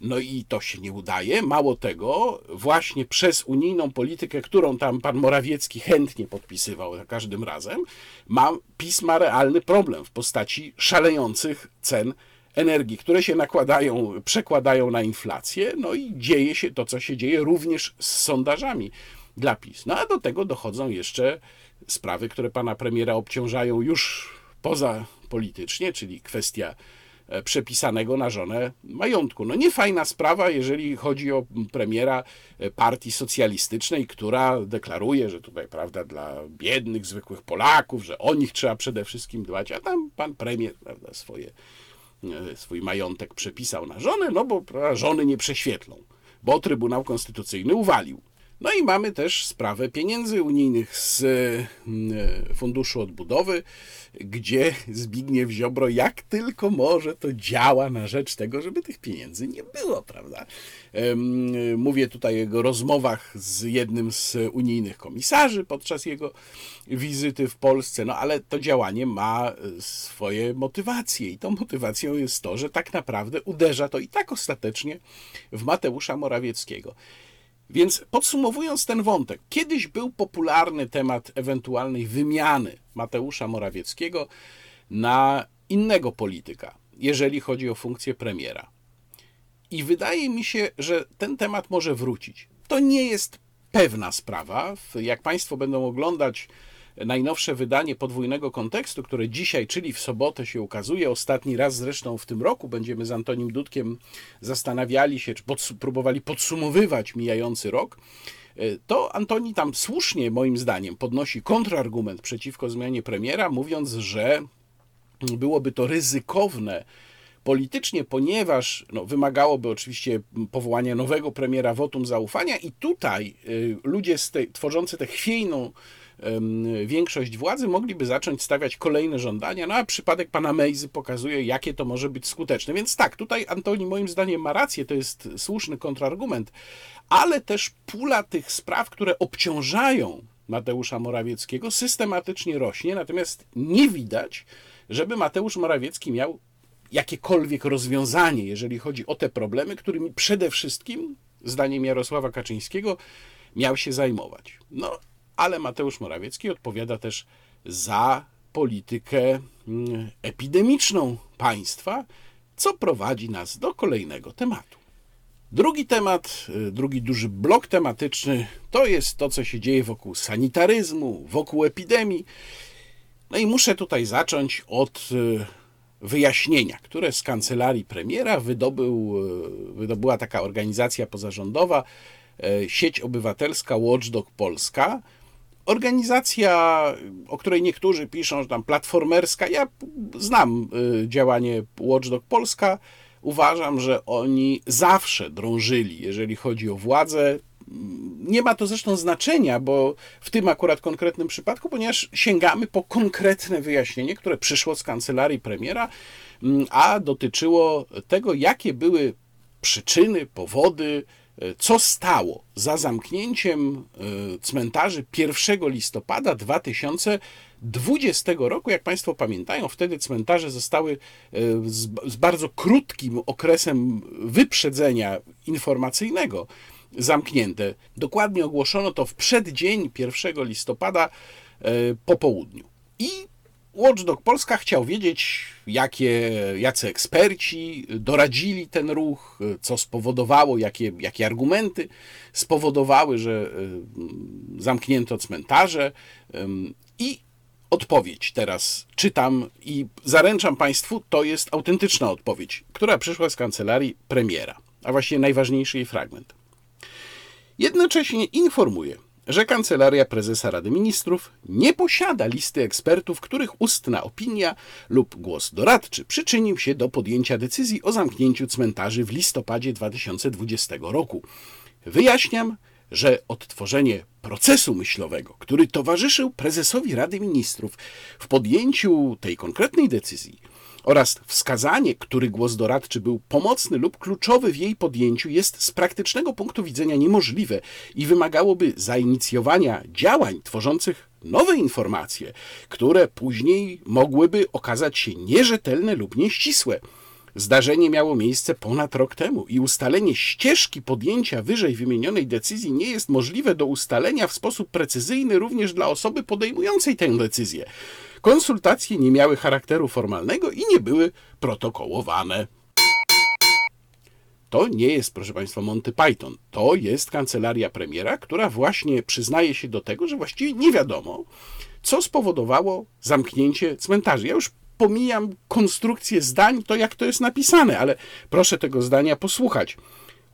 No i to się nie udaje. Mało tego, właśnie przez unijną politykę, którą tam pan Morawiecki chętnie podpisywał za każdym razem, ma, PiS ma realny problem w postaci szalejących cen energii, które się nakładają, przekładają na inflację, no i dzieje się to, co się dzieje również z sondażami dla PiS. No a do tego dochodzą jeszcze sprawy, które pana premiera obciążają już poza politycznie, czyli kwestia przepisanego na żonę majątku. No nie fajna sprawa, jeżeli chodzi o premiera e, partii socjalistycznej, która deklaruje, że tutaj, prawda, dla biednych, zwykłych Polaków, że o nich trzeba przede wszystkim dbać, a tam pan premier, prawda, swoje, e, swój majątek przepisał na żonę, no bo żony nie prześwietlą, bo Trybunał Konstytucyjny uwalił no i mamy też sprawę pieniędzy unijnych z e, Funduszu Odbudowy, gdzie Zbigniew Ziobro jak tylko może to działa na rzecz tego, żeby tych pieniędzy nie było, prawda? Mówię tutaj o jego rozmowach z jednym z unijnych komisarzy podczas jego wizyty w Polsce, no ale to działanie ma swoje motywacje i tą motywacją jest to, że tak naprawdę uderza to i tak ostatecznie w Mateusza Morawieckiego. Więc podsumowując ten wątek, kiedyś był popularny temat ewentualnej wymiany Mateusza Morawieckiego na innego polityka, jeżeli chodzi o funkcję premiera. I wydaje mi się, że ten temat może wrócić. To nie jest pewna sprawa. Jak Państwo będą oglądać najnowsze wydanie podwójnego kontekstu, które dzisiaj, czyli w sobotę się ukazuje, ostatni raz zresztą w tym roku, będziemy z Antonim Dudkiem zastanawiali się, czy pods próbowali podsumowywać mijający rok, to Antoni tam słusznie, moim zdaniem, podnosi kontrargument przeciwko zmianie premiera, mówiąc, że byłoby to ryzykowne politycznie, ponieważ no, wymagałoby oczywiście powołania nowego premiera wotum zaufania. I tutaj y, ludzie z tej, tworzący tę chwiejną większość władzy mogliby zacząć stawiać kolejne żądania, no a przypadek pana Mejzy pokazuje, jakie to może być skuteczne. Więc tak, tutaj Antoni moim zdaniem ma rację, to jest słuszny kontrargument, ale też pula tych spraw, które obciążają Mateusza Morawieckiego systematycznie rośnie, natomiast nie widać, żeby Mateusz Morawiecki miał jakiekolwiek rozwiązanie, jeżeli chodzi o te problemy, którymi przede wszystkim, zdaniem Jarosława Kaczyńskiego, miał się zajmować. No, ale Mateusz Morawiecki odpowiada też za politykę mm, epidemiczną państwa, co prowadzi nas do kolejnego tematu. Drugi temat, y, drugi duży blok tematyczny to jest to, co się dzieje wokół sanitaryzmu, wokół epidemii. No i muszę tutaj zacząć od y, wyjaśnienia, które z kancelarii premiera wydobył, e, wydobyła taka organizacja pozarządowa, sieć obywatelska Watchdog Polska. Organizacja, o której niektórzy piszą, że tam platformerska. Ja znam e, działanie Watchdog Polska. Uważam, że oni zawsze drążyli, jeżeli chodzi o władzę, nie ma to zresztą znaczenia, bo w tym akurat konkretnym przypadku, ponieważ sięgamy po konkretne wyjaśnienie, które przyszło z kancelarii premiera, mm, a dotyczyło tego, jakie były przyczyny, powody, co stało za zamknięciem e, cmentarzy 1 listopada 2020 roku. Jak Państwo pamiętają, wtedy cmentarze zostały e, z bardzo krótkim okresem wyprzedzenia informacyjnego zamknięte. Dokładnie ogłoszono to w przeddzień 1 listopada e, po południu. I Watchdog Polska chciał wiedzieć, jakie, jacy eksperci doradzili ten ruch, co spowodowało, jakie, jakie argumenty spowodowały, że e, zamknięto cmentarze. I odpowiedź teraz czytam i zaręczam Państwu, to jest autentyczna odpowiedź, która przyszła z kancelarii premiera, a właściwie najważniejszy jej fragment. Jednocześnie informuje, że Kancelaria Prezesa Rady Ministrów nie posiada listy ekspertów, których ustna opinia lub głos doradczy przyczynił się do podjęcia decyzji o zamknięciu cmentarzy w listopadzie 2020 roku. Wyjaśniam, że odtworzenie procesu myślowego, który towarzyszył prezesowi Rady Ministrów w podjęciu tej konkretnej decyzji, oraz wskazanie, który głos doradczy był pomocny lub kluczowy w jej podjęciu, jest z praktycznego punktu widzenia niemożliwe i wymagałoby zainicjowania działań tworzących nowe informacje, które później mogłyby okazać się nierzetelne lub nieścisłe. Zdarzenie miało miejsce ponad rok temu i ustalenie ścieżki podjęcia wyżej wymienionej decyzji nie jest możliwe do ustalenia w sposób precyzyjny również dla osoby podejmującej tę decyzję. Konsultacje nie miały charakteru formalnego i nie były protokołowane. To nie jest, proszę Państwa, Monty Python. To jest kancelaria premiera, która właśnie przyznaje się do tego, że właściwie nie wiadomo, co spowodowało zamknięcie cmentarzy. Ja już pomijam konstrukcję zdań, to jak to jest napisane, ale proszę tego zdania posłuchać.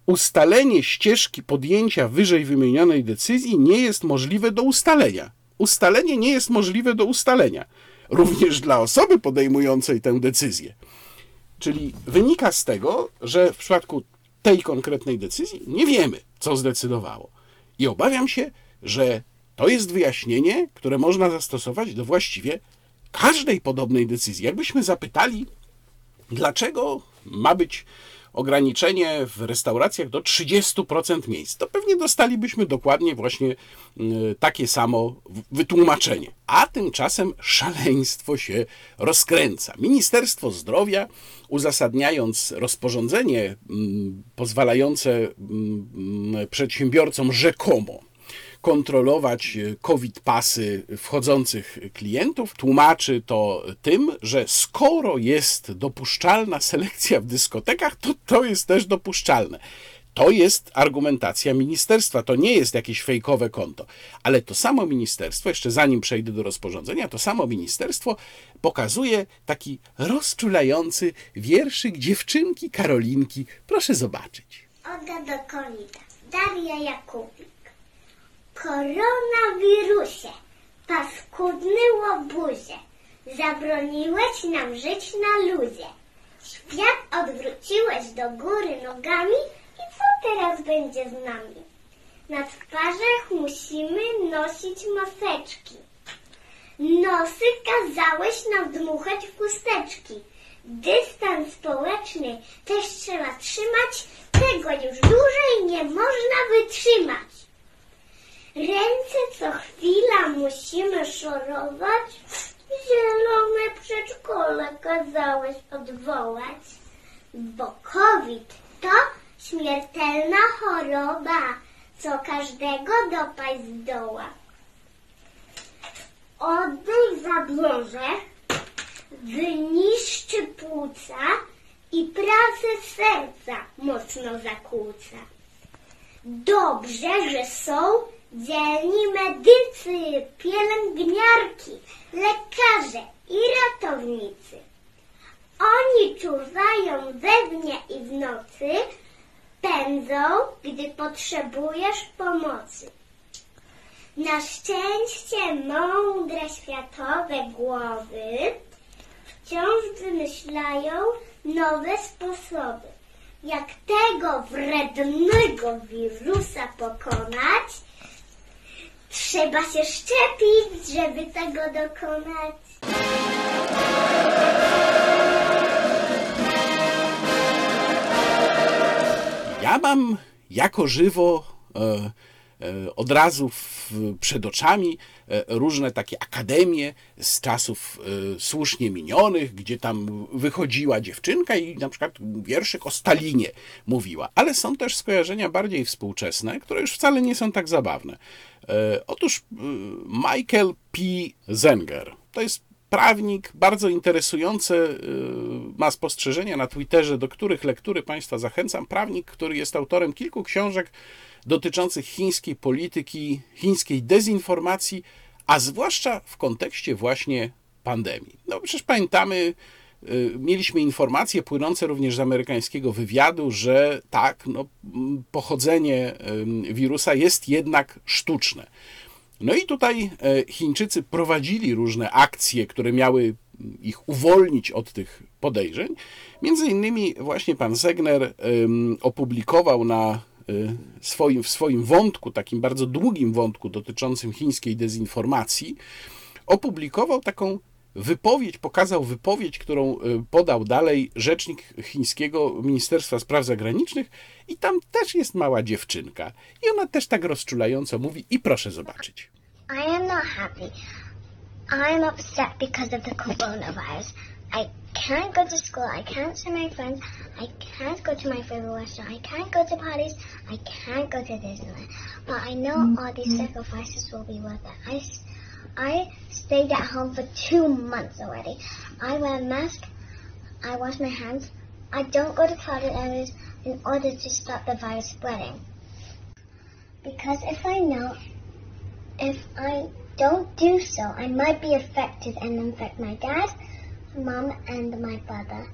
Ustalenie ścieżki podjęcia wyżej wymienionej decyzji nie jest możliwe do ustalenia ustalenie nie jest możliwe do ustalenia, również dla osoby podejmującej tę decyzję. Czyli wynika z tego, że w przypadku tej konkretnej decyzji nie wiemy, co zdecydowało. I obawiam się, że to jest wyjaśnienie, które można zastosować do właściwie każdej podobnej decyzji. Jakbyśmy zapytali, dlaczego ma być ograniczenie w restauracjach do 30% miejsc, to pewnie dostalibyśmy dokładnie właśnie y, takie samo wytłumaczenie. A tymczasem szaleństwo się rozkręca. Ministerstwo Zdrowia, uzasadniając rozporządzenie mm, pozwalające mm, przedsiębiorcom rzekomo kontrolować e, COVID pasy wchodzących klientów. Tłumaczy to tym, że skoro jest dopuszczalna selekcja w dyskotekach, to to jest też dopuszczalne. To jest argumentacja ministerstwa, to nie jest jakieś fejkowe konto. Ale to samo ministerstwo, jeszcze zanim przejdę do rozporządzenia, to samo ministerstwo pokazuje taki rozczulający wierszyk dziewczynki Karolinki. Proszę zobaczyć. Oda do Kolida. Daria Jakubik. Koronawirusie, paskudny łobuzie, zabroniłeś nam żyć na luzie. Świat odwróciłeś do góry nogami i co teraz będzie z nami? Na twarzach musimy nosić maseczki. Nosy kazałeś nam dmuchać w chusteczki. Dystans społeczny też trzeba trzymać, tego już dłużej nie można wytrzymać. Ręce co chwila musimy szorować, zielone przedszkole kazałeś odwołać, bo COVID to śmiertelna choroba, co każdego dopaść zdoła. Oddech zabierze, wyniszczy płuca i pracę serca mocno zakłóca. Dobrze, że są dzielni medycy, pielęgniarki, lekarze i ratownicy. Oni czuwają we dnie i w nocy, pędzą, gdy potrzebujesz pomocy. Na szczęście mądre światowe głowy wciąż wymyślają nowe sposoby, jak tego wrednego wirusa pokonać. Trzeba się szczepić, żeby tego dokonać. Ja mam jako żywo e, e, od razu w, przed oczami e, różne takie akademie z czasów e, słusznie minionych, gdzie tam wychodziła dziewczynka i na przykład wierszyk o Stalinie mówiła. Ale są też skojarzenia bardziej współczesne, które już wcale nie są tak zabawne. E, Otóż e, Michael P. Zenger to jest prawnik, bardzo interesujący, y, ma spostrzeżenia na Twitterze, do których lektury Państwa zachęcam. Prawnik, który jest autorem kilku książek dotyczących chińskiej polityki, chińskiej dezinformacji, a zwłaszcza w kontekście właśnie pandemii. No przecież pamiętamy, mieliśmy informacje płynące również z amerykańskiego wywiadu, że tak, no, m, pochodzenie ym, wirusa jest jednak sztuczne. No i tutaj e, Chińczycy prowadzili różne akcje, które miały ich uwolnić od tych podejrzeń. Między innymi właśnie pan Zegner em, opublikował na swoim, w swoim wątku, takim bardzo długim wątku dotyczącym chińskiej dezinformacji, opublikował taką wypowiedź, pokazał wypowiedź, którą e, podał dalej rzecznik chińskiego Ministerstwa Spraw Zagranicznych i tam też jest mała dziewczynka. I ona też tak rozczulająco mówi i proszę zobaczyć. I am not happy. I'm upset because of the coronavirus. I can't go to school. I can't see my friends. I can't go to my favorite restaurant. I can't go to parties. I can't go to Disneyland. But I know all these sacrifices will be worth it. I, I stayed at home for two months already. I wear a mask. I wash my hands. I don't go to crowded areas in order to stop the virus spreading. Because if I know if I don't do so, I might be affected and infect my dad, mom, and my brother.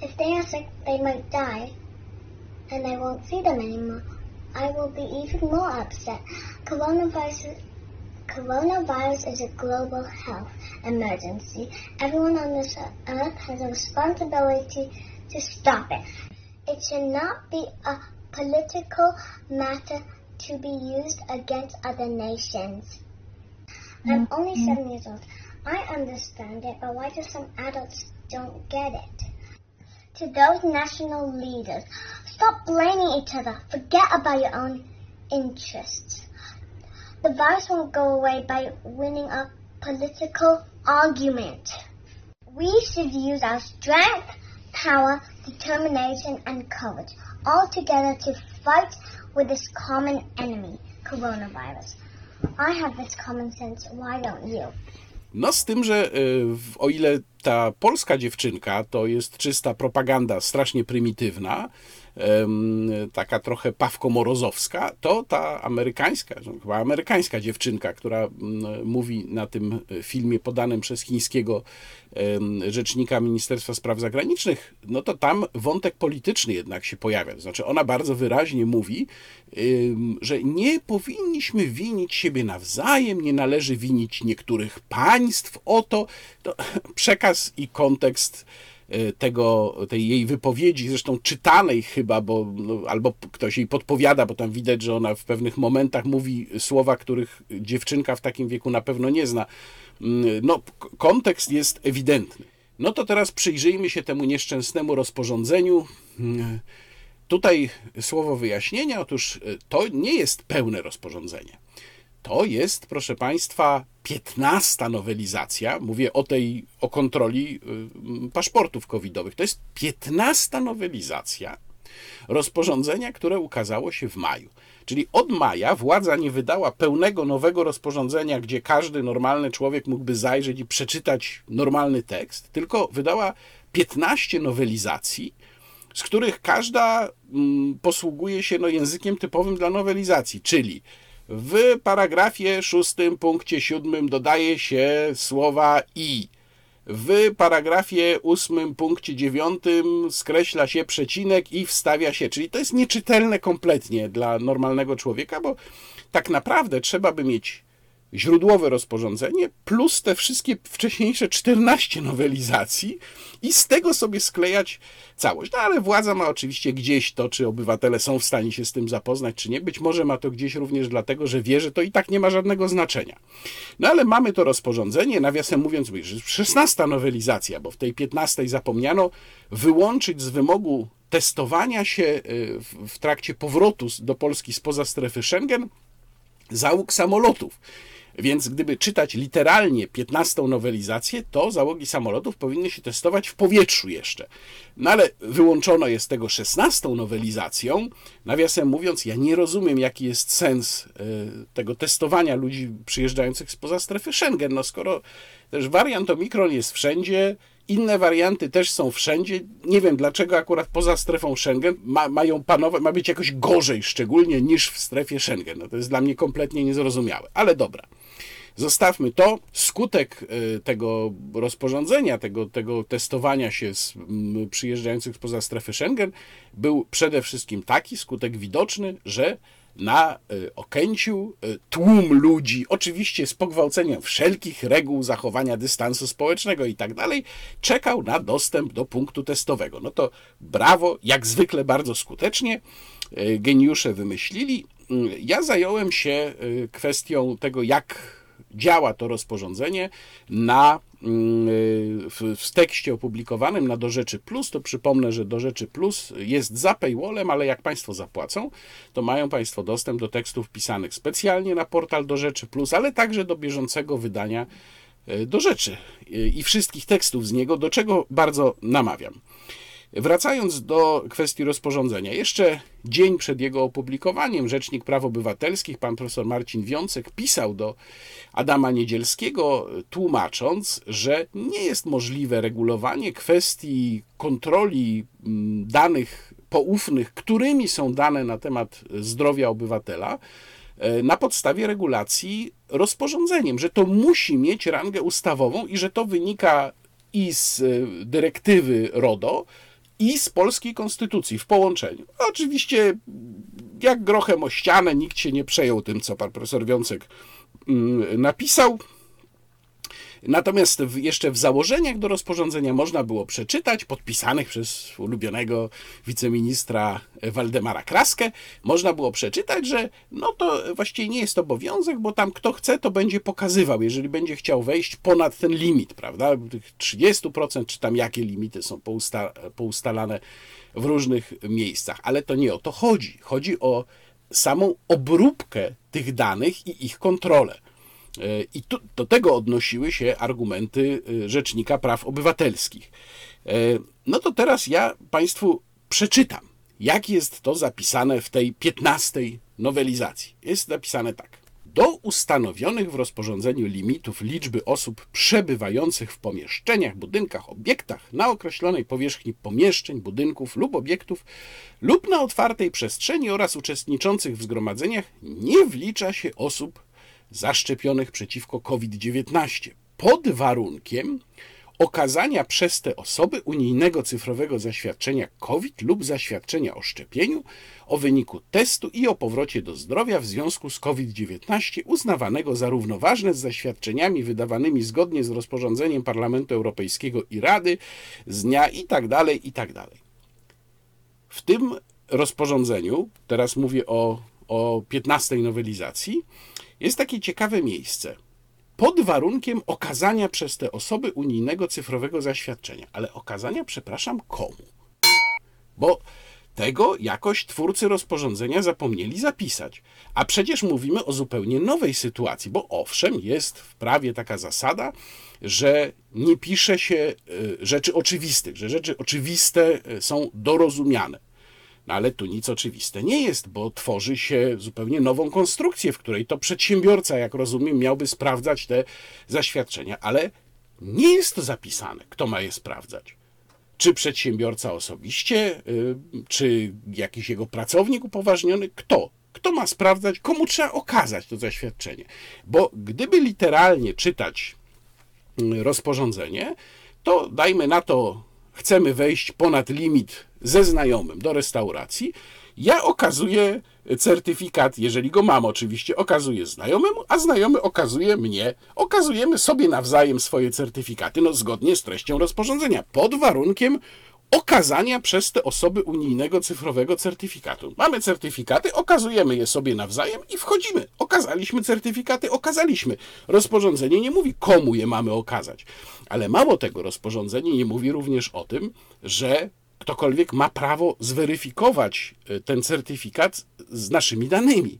If they are sick, they might die, and I won't see them anymore. I will be even more upset. Coronavirus, coronavirus is a global health emergency. Everyone on this earth has a responsibility to stop it. It should not be a political matter to be used against other nations. I'm mm-hmm. only seven years old. I understand it, but why do some adults don't get it? To those national leaders, stop blaming each other. Forget about your own interests. The virus won't go away by winning a political argument. We should use our strength, power, determination, and courage all together to fight with this common enemy, coronavirus. I have this common sense. Why don't you? No z tym, że o ile ta polska dziewczynka to jest czysta propaganda, strasznie prymitywna, taka trochę pawko-morozowska, to ta amerykańska, chyba amerykańska dziewczynka, która mówi na tym filmie podanym przez chińskiego rzecznika Ministerstwa Spraw Zagranicznych, no to tam wątek polityczny jednak się pojawia. Znaczy ona bardzo wyraźnie mówi, że nie powinniśmy winić siebie nawzajem, nie należy winić niektórych państw o to. to przekaz i kontekst tego, tej jej wypowiedzi, zresztą czytanej chyba, bo no, albo ktoś jej podpowiada, bo tam widać, że ona w pewnych momentach mówi słowa, których dziewczynka w takim wieku na pewno nie zna. Mm, no, kontekst jest ewidentny. No to teraz przyjrzyjmy się temu nieszczęsnemu rozporządzeniu. Mm, tutaj słowo wyjaśnienia, otóż e, to nie jest pełne rozporządzenie. To jest, proszę Państwa, 15 nowelizacja, mówię o tej, o kontroli y, paszportów covidowych. To jest 15 nowelizacja rozporządzenia, które ukazało się w maju. Czyli od maja władza nie wydała pełnego nowego rozporządzenia, gdzie każdy normalny człowiek mógłby zajrzeć i przeczytać normalny tekst, tylko wydała 15 nowelizacji, z których każda mm, posługuje się no, językiem typowym dla nowelizacji, czyli w paragrafie szóstym, punkcie siódmym dodaje się słowa i. W paragrafie ósmym, punkcie dziewiątym skreśla się przecinek i wstawia się. Czyli to jest nieczytelne kompletnie dla normalnego człowieka, bo tak naprawdę trzeba by mieć źródłowe rozporządzenie plus te wszystkie wcześniejsze 14 nowelizacji i z tego sobie sklejać całość. No ale władza ma oczywiście gdzieś to, czy obywatele są w stanie się z tym zapoznać, czy nie. Być może ma to gdzieś również dlatego, że wie, że to i tak nie ma żadnego znaczenia. No ale mamy to rozporządzenie, nawiasem mówiąc, że 16 nowelizacja, bo w tej 15 zapomniano wyłączyć z wymogu testowania się y, w trakcie powrotu do Polski spoza strefy Schengen załóg samolotów. Więc gdyby czytać literalnie 15 nowelizację, to załogi samolotów powinny się testować w powietrzu jeszcze. No ale wyłączono jest tego 16 nowelizacją. Nawiasem mówiąc, ja nie rozumiem, jaki jest sens e, tego testowania ludzi przyjeżdżających spoza strefy Schengen. No skoro też wariant Omikron jest wszędzie, inne warianty też są wszędzie. Nie wiem, dlaczego akurat poza strefą Schengen ma, mają panować, ma być jakoś gorzej szczególnie niż w strefie Schengen. No to jest dla mnie kompletnie niezrozumiałe, ale dobra. Zostawmy to. Skutek y, tego rozporządzenia, tego, tego testowania się z przyjeżdżających spoza strefy Schengen był przede wszystkim taki, skutek widoczny, że na y, Okęciu y, tłum ludzi, oczywiście z pogwałceniem wszelkich reguł zachowania dystansu społecznego i tak dalej, czekał na dostęp do punktu testowego. No to brawo, jak zwykle bardzo skutecznie geniusze wymyślili. Ja zająłem się kwestią tego, jak działa to rozporządzenie na, mm, w, w tekście opublikowanym na Do Rzeczy Plus, to przypomnę, że Do Rzeczy Plus jest za paywallem, ale jak Państwo zapłacą, to mają Państwo dostęp do tekstów pisanych specjalnie na portal Do Rzeczy Plus, ale także do bieżącego wydania e, Do Rzeczy i wszystkich tekstów z niego, do czego bardzo namawiam. Wracając do kwestii rozporządzenia, jeszcze dzień przed jego opublikowaniem Rzecznik Praw Obywatelskich, pan profesor Marcin Wiącek, pisał do Adama Niedzielskiego, tłumacząc, że nie jest możliwe regulowanie kwestii kontroli mm, danych poufnych, którymi są dane na temat zdrowia obywatela, e, na podstawie regulacji rozporządzeniem, że to musi mieć rangę ustawową i że to wynika i z e, dyrektywy RODO, i z polskiej konstytucji w połączeniu. Oczywiście, jak grochem o ścianę, nikt się nie przejął tym, co pan profesor Wiącek mm, napisał. Natomiast jeszcze w założeniach do rozporządzenia można było przeczytać, podpisanych przez ulubionego wiceministra Waldemara Kraskę, można było przeczytać, że no to właściwie nie jest obowiązek, bo tam kto chce, to będzie pokazywał, jeżeli będzie chciał wejść ponad ten limit, prawda? Tych 30%, czy tam jakie limity są pousta poustalane w różnych miejscach. Ale to nie o to chodzi. Chodzi o samą obróbkę tych danych i ich kontrolę. I tu, do tego odnosiły się argumenty y, Rzecznika Praw Obywatelskich. E, no to teraz ja Państwu przeczytam, jak jest to zapisane w tej 15 nowelizacji. Jest napisane tak. do ustanowionych w rozporządzeniu limitów liczby osób przebywających w pomieszczeniach, budynkach, obiektach na określonej powierzchni pomieszczeń, budynków lub obiektów lub na otwartej przestrzeni oraz uczestniczących w zgromadzeniach nie wlicza się osób zaszczepionych przeciwko COVID-19 pod warunkiem okazania przez te osoby unijnego cyfrowego zaświadczenia COVID lub zaświadczenia o szczepieniu, o wyniku testu i o powrocie do zdrowia w związku z COVID-19 uznawanego za równoważne z zaświadczeniami wydawanymi zgodnie z rozporządzeniem Parlamentu Europejskiego i Rady z dnia i tak dalej, i tak. W tym rozporządzeniu, teraz mówię o, o 15 nowelizacji, jest takie ciekawe miejsce – pod warunkiem okazania przez te osoby unijnego cyfrowego zaświadczenia. Ale okazania, przepraszam, komu? Bo tego jakoś twórcy rozporządzenia zapomnieli zapisać. A przecież mówimy o zupełnie nowej sytuacji, bo owszem, jest w prawie taka zasada, że nie pisze się y, rzeczy oczywistych, że rzeczy oczywiste y, są dorozumiane. No ale tu nic oczywiste nie jest, bo tworzy się zupełnie nową konstrukcję, w której to przedsiębiorca, jak rozumiem, miałby sprawdzać te zaświadczenia, ale nie jest to zapisane, kto ma je sprawdzać. Czy przedsiębiorca osobiście, y, czy jakiś jego pracownik upoważniony? Kto? Kto ma sprawdzać, komu trzeba okazać to zaświadczenie? Bo gdyby literalnie czytać y, rozporządzenie, to dajmy na to, chcemy wejść ponad limit ze znajomym do restauracji, ja okazuję certyfikat, jeżeli go mam oczywiście, okazuję znajomemu, a znajomy okazuje mnie. Okazujemy sobie nawzajem swoje certyfikaty, no zgodnie z treścią rozporządzenia, pod warunkiem okazania przez te osoby unijnego cyfrowego certyfikatu. Mamy certyfikaty, okazujemy je sobie nawzajem i wchodzimy. Okazaliśmy certyfikaty, okazaliśmy. Rozporządzenie nie mówi, komu je mamy okazać. Ale mało tego, rozporządzenie nie mówi również o tym, że ktokolwiek ma prawo zweryfikować e, ten certyfikat z naszymi danymi.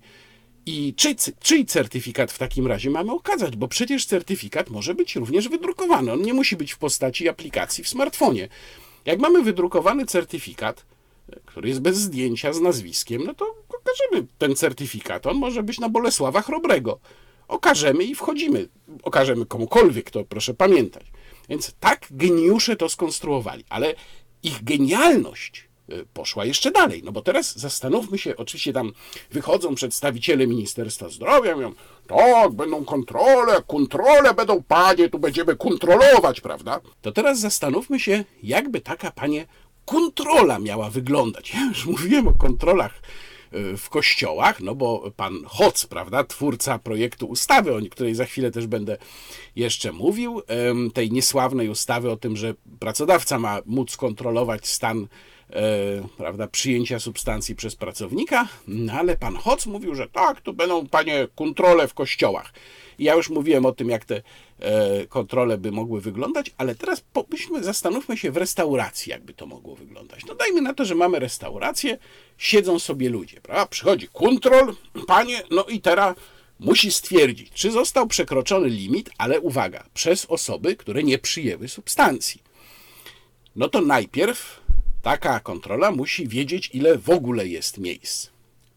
I czy, czyj certyfikat w takim razie mamy okazać? Bo przecież certyfikat może być również wydrukowany. On nie musi być w postaci aplikacji w smartfonie. Jak mamy wydrukowany certyfikat, który jest bez zdjęcia z nazwiskiem, no to okażemy ten certyfikat. On może być na Bolesława Chrobrego. Okażemy i wchodzimy. Okażemy komukolwiek, to proszę pamiętać. Więc tak geniusze to skonstruowali, ale ich genialność e, poszła jeszcze dalej. No bo teraz zastanówmy się, oczywiście tam wychodzą przedstawiciele Ministerstwa Zdrowia, mówią, tak, będą kontrole, kontrole będą, panie, tu będziemy kontrolować, prawda? To teraz zastanówmy się, jakby taka, panie, kontrola miała wyglądać. Ja już mówiłem o kontrolach e, w kościołach, no bo pan Hoc, prawda, twórca projektu ustawy, o której za chwilę też będę jeszcze mówił, tej niesławnej ustawy o tym, że pracodawca ma móc kontrolować stan prawda, przyjęcia substancji przez pracownika, no ale pan Hoc mówił, że tak, tu będą panie kontrole w kościołach. I ja już mówiłem o tym, jak te e, kontrole by mogły wyglądać, ale teraz pomyślmy, zastanówmy się w restauracji, jakby to mogło wyglądać. No dajmy na to, że mamy restaurację, siedzą sobie ludzie, prawda? Przychodzi kontrol, panie, no i teraz musi stwierdzić, czy został przekroczony limit, ale uwaga, przez osoby, które nie przyjęły substancji. No to najpierw taka kontrola musi wiedzieć, ile w ogóle jest miejsc.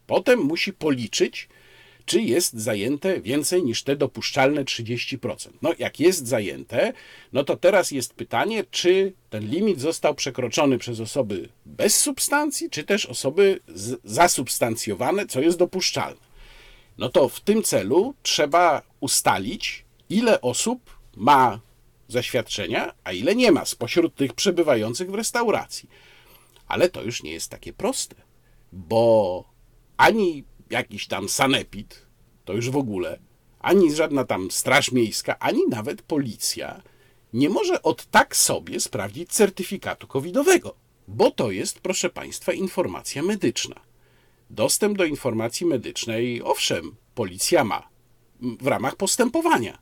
Potem musi policzyć, czy jest zajęte więcej niż te dopuszczalne 30%. No, jak jest zajęte, no to teraz jest pytanie, czy ten limit został przekroczony przez osoby bez substancji, czy też osoby zasubstancjowane, co jest dopuszczalne no to w tym celu trzeba ustalić, ile osób ma zaświadczenia, a ile nie ma spośród tych przebywających w restauracji. Ale to już nie jest takie proste, bo ani jakiś tam sanepid, to już w ogóle, ani żadna tam straż miejska, ani nawet policja nie może od tak sobie sprawdzić certyfikatu covidowego, bo to jest, proszę Państwa, informacja medyczna. Dostęp do informacji medycznej, owszem, policja ma w ramach postępowania.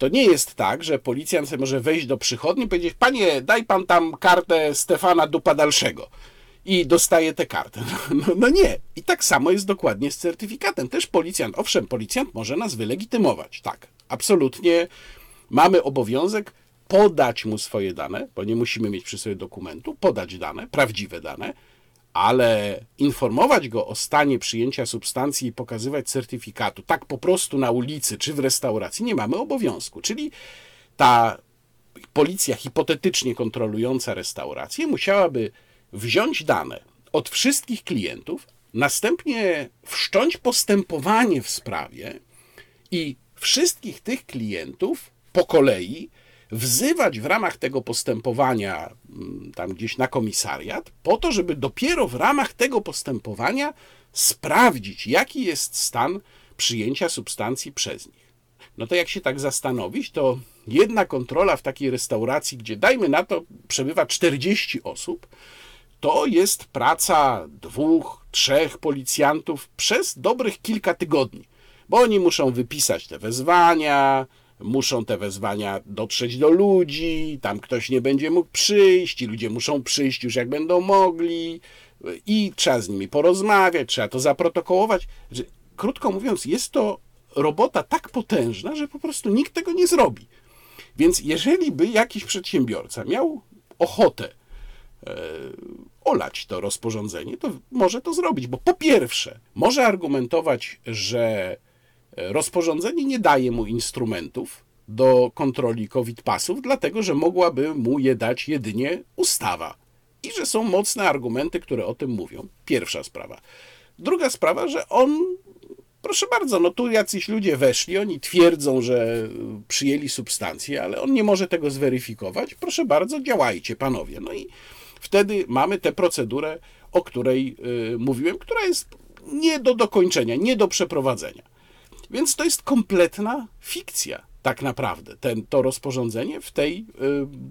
To nie jest tak, że policjant może wejść do przychodni i powiedzieć: Panie, daj pan tam kartę Stefana Dupa Dalszego. I dostaje tę kartę. No, no, nie. I tak samo jest dokładnie z certyfikatem. Też policjant, owszem, policjant może nas wylegitymować. Tak, absolutnie mamy obowiązek podać mu swoje dane, bo nie musimy mieć przy sobie dokumentu, podać dane, prawdziwe dane, ale informować go o stanie przyjęcia substancji i pokazywać certyfikatu, tak po prostu na ulicy czy w restauracji, nie mamy obowiązku. Czyli ta policja hipotetycznie kontrolująca restaurację musiałaby wziąć dane od wszystkich klientów, następnie wszcząć postępowanie w sprawie i wszystkich tych klientów po kolei wzywać w ramach tego postępowania mm, tam gdzieś na komisariat, po to, żeby dopiero w ramach tego postępowania sprawdzić, jaki jest stan przyjęcia substancji przez nich. No to jak się tak zastanowić, to jedna kontrola w takiej restauracji, gdzie dajmy na to przebywa 40 osób, to jest praca dwóch, trzech policjantów przez dobrych kilka tygodni, bo oni muszą wypisać te wezwania, muszą te wezwania dotrzeć do ludzi, tam ktoś nie będzie mógł przyjść, ci ludzie muszą przyjść już jak będą mogli i trzeba z nimi porozmawiać, trzeba to zaprotokołować. Krótko mówiąc, jest to robota tak potężna, że po prostu nikt tego nie zrobi. Więc jeżeli by jakiś przedsiębiorca miał ochotę e, olać to rozporządzenie, to może to zrobić, bo po pierwsze, może argumentować, że rozporządzenie nie daje mu instrumentów do kontroli COVID pasów, dlatego że mogłaby mu je dać jedynie ustawa. I że są mocne argumenty, które o tym mówią. Pierwsza sprawa. Druga sprawa, że on Proszę bardzo, no tu jacyś ludzie weszli, oni twierdzą, że przyjęli substancję, ale on nie może tego zweryfikować. Proszę bardzo, działajcie, panowie. No i wtedy mamy tę procedurę, o której y, mówiłem, która jest nie do dokończenia, nie do przeprowadzenia. Więc to jest kompletna fikcja tak naprawdę ten, to rozporządzenie w tej y,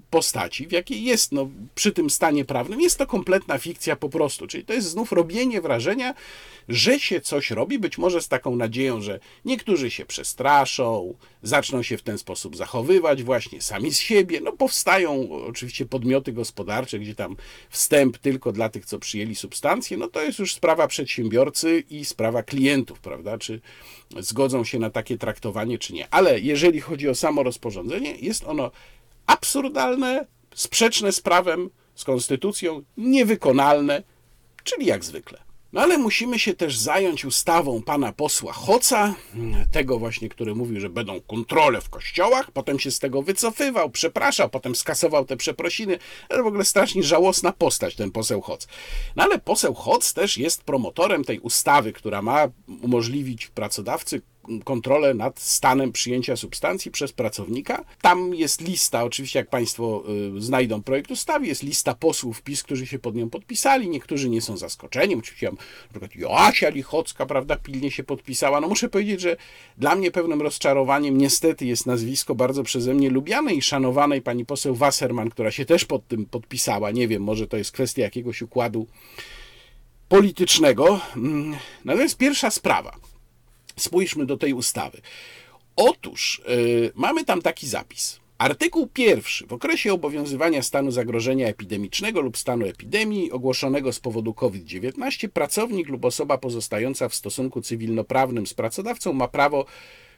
postaci, w jakiej jest, no, przy tym stanie prawnym, jest to kompletna fikcja po prostu. Czyli to jest znów robienie wrażenia, że się coś robi, być może z taką nadzieją, że niektórzy się przestraszą, zaczną się w ten sposób zachowywać właśnie sami z siebie. No, powstają oczywiście podmioty gospodarcze, gdzie tam wstęp tylko dla tych, co przyjęli substancje, no to jest już sprawa przedsiębiorcy i sprawa klientów, prawda? Czy zgodzą się na takie traktowanie, czy nie. Ale jeżeli chodzi o samo rozporządzenie, jest ono absurdalne, sprzeczne z prawem, z konstytucją, niewykonalne, czyli jak zwykle. No ale musimy się też zająć ustawą pana posła Hoca, tego właśnie, który mówił, że będą kontrole w kościołach, potem się z tego wycofywał, przepraszał, potem skasował te przeprosiny. Ale w ogóle strasznie żałosna postać ten poseł Hoc. No ale poseł Hoc też jest promotorem tej ustawy, która ma umożliwić pracodawcy kontrolę nad stanem przyjęcia substancji przez pracownika. Tam jest lista, oczywiście jak Państwo y, znajdą projekt ustawy, jest lista posłów PiS, którzy się pod nią podpisali. Niektórzy nie są zaskoczeni. Oczywiście na przykład Joasia Lichocka, prawda, pilnie się podpisała. No muszę powiedzieć, że dla mnie pewnym rozczarowaniem niestety jest nazwisko bardzo przeze mnie lubianej i szanowanej pani poseł Wasserman, która się też pod tym podpisała. Nie wiem, może to jest kwestia jakiegoś układu politycznego. Mm, natomiast pierwsza sprawa. Spójrzmy do tej ustawy. Otóż yy, mamy tam taki zapis. Artykuł pierwszy. W okresie obowiązywania stanu zagrożenia epidemicznego lub stanu epidemii ogłoszonego z powodu COVID-19 pracownik lub osoba pozostająca w stosunku cywilnoprawnym z pracodawcą ma prawo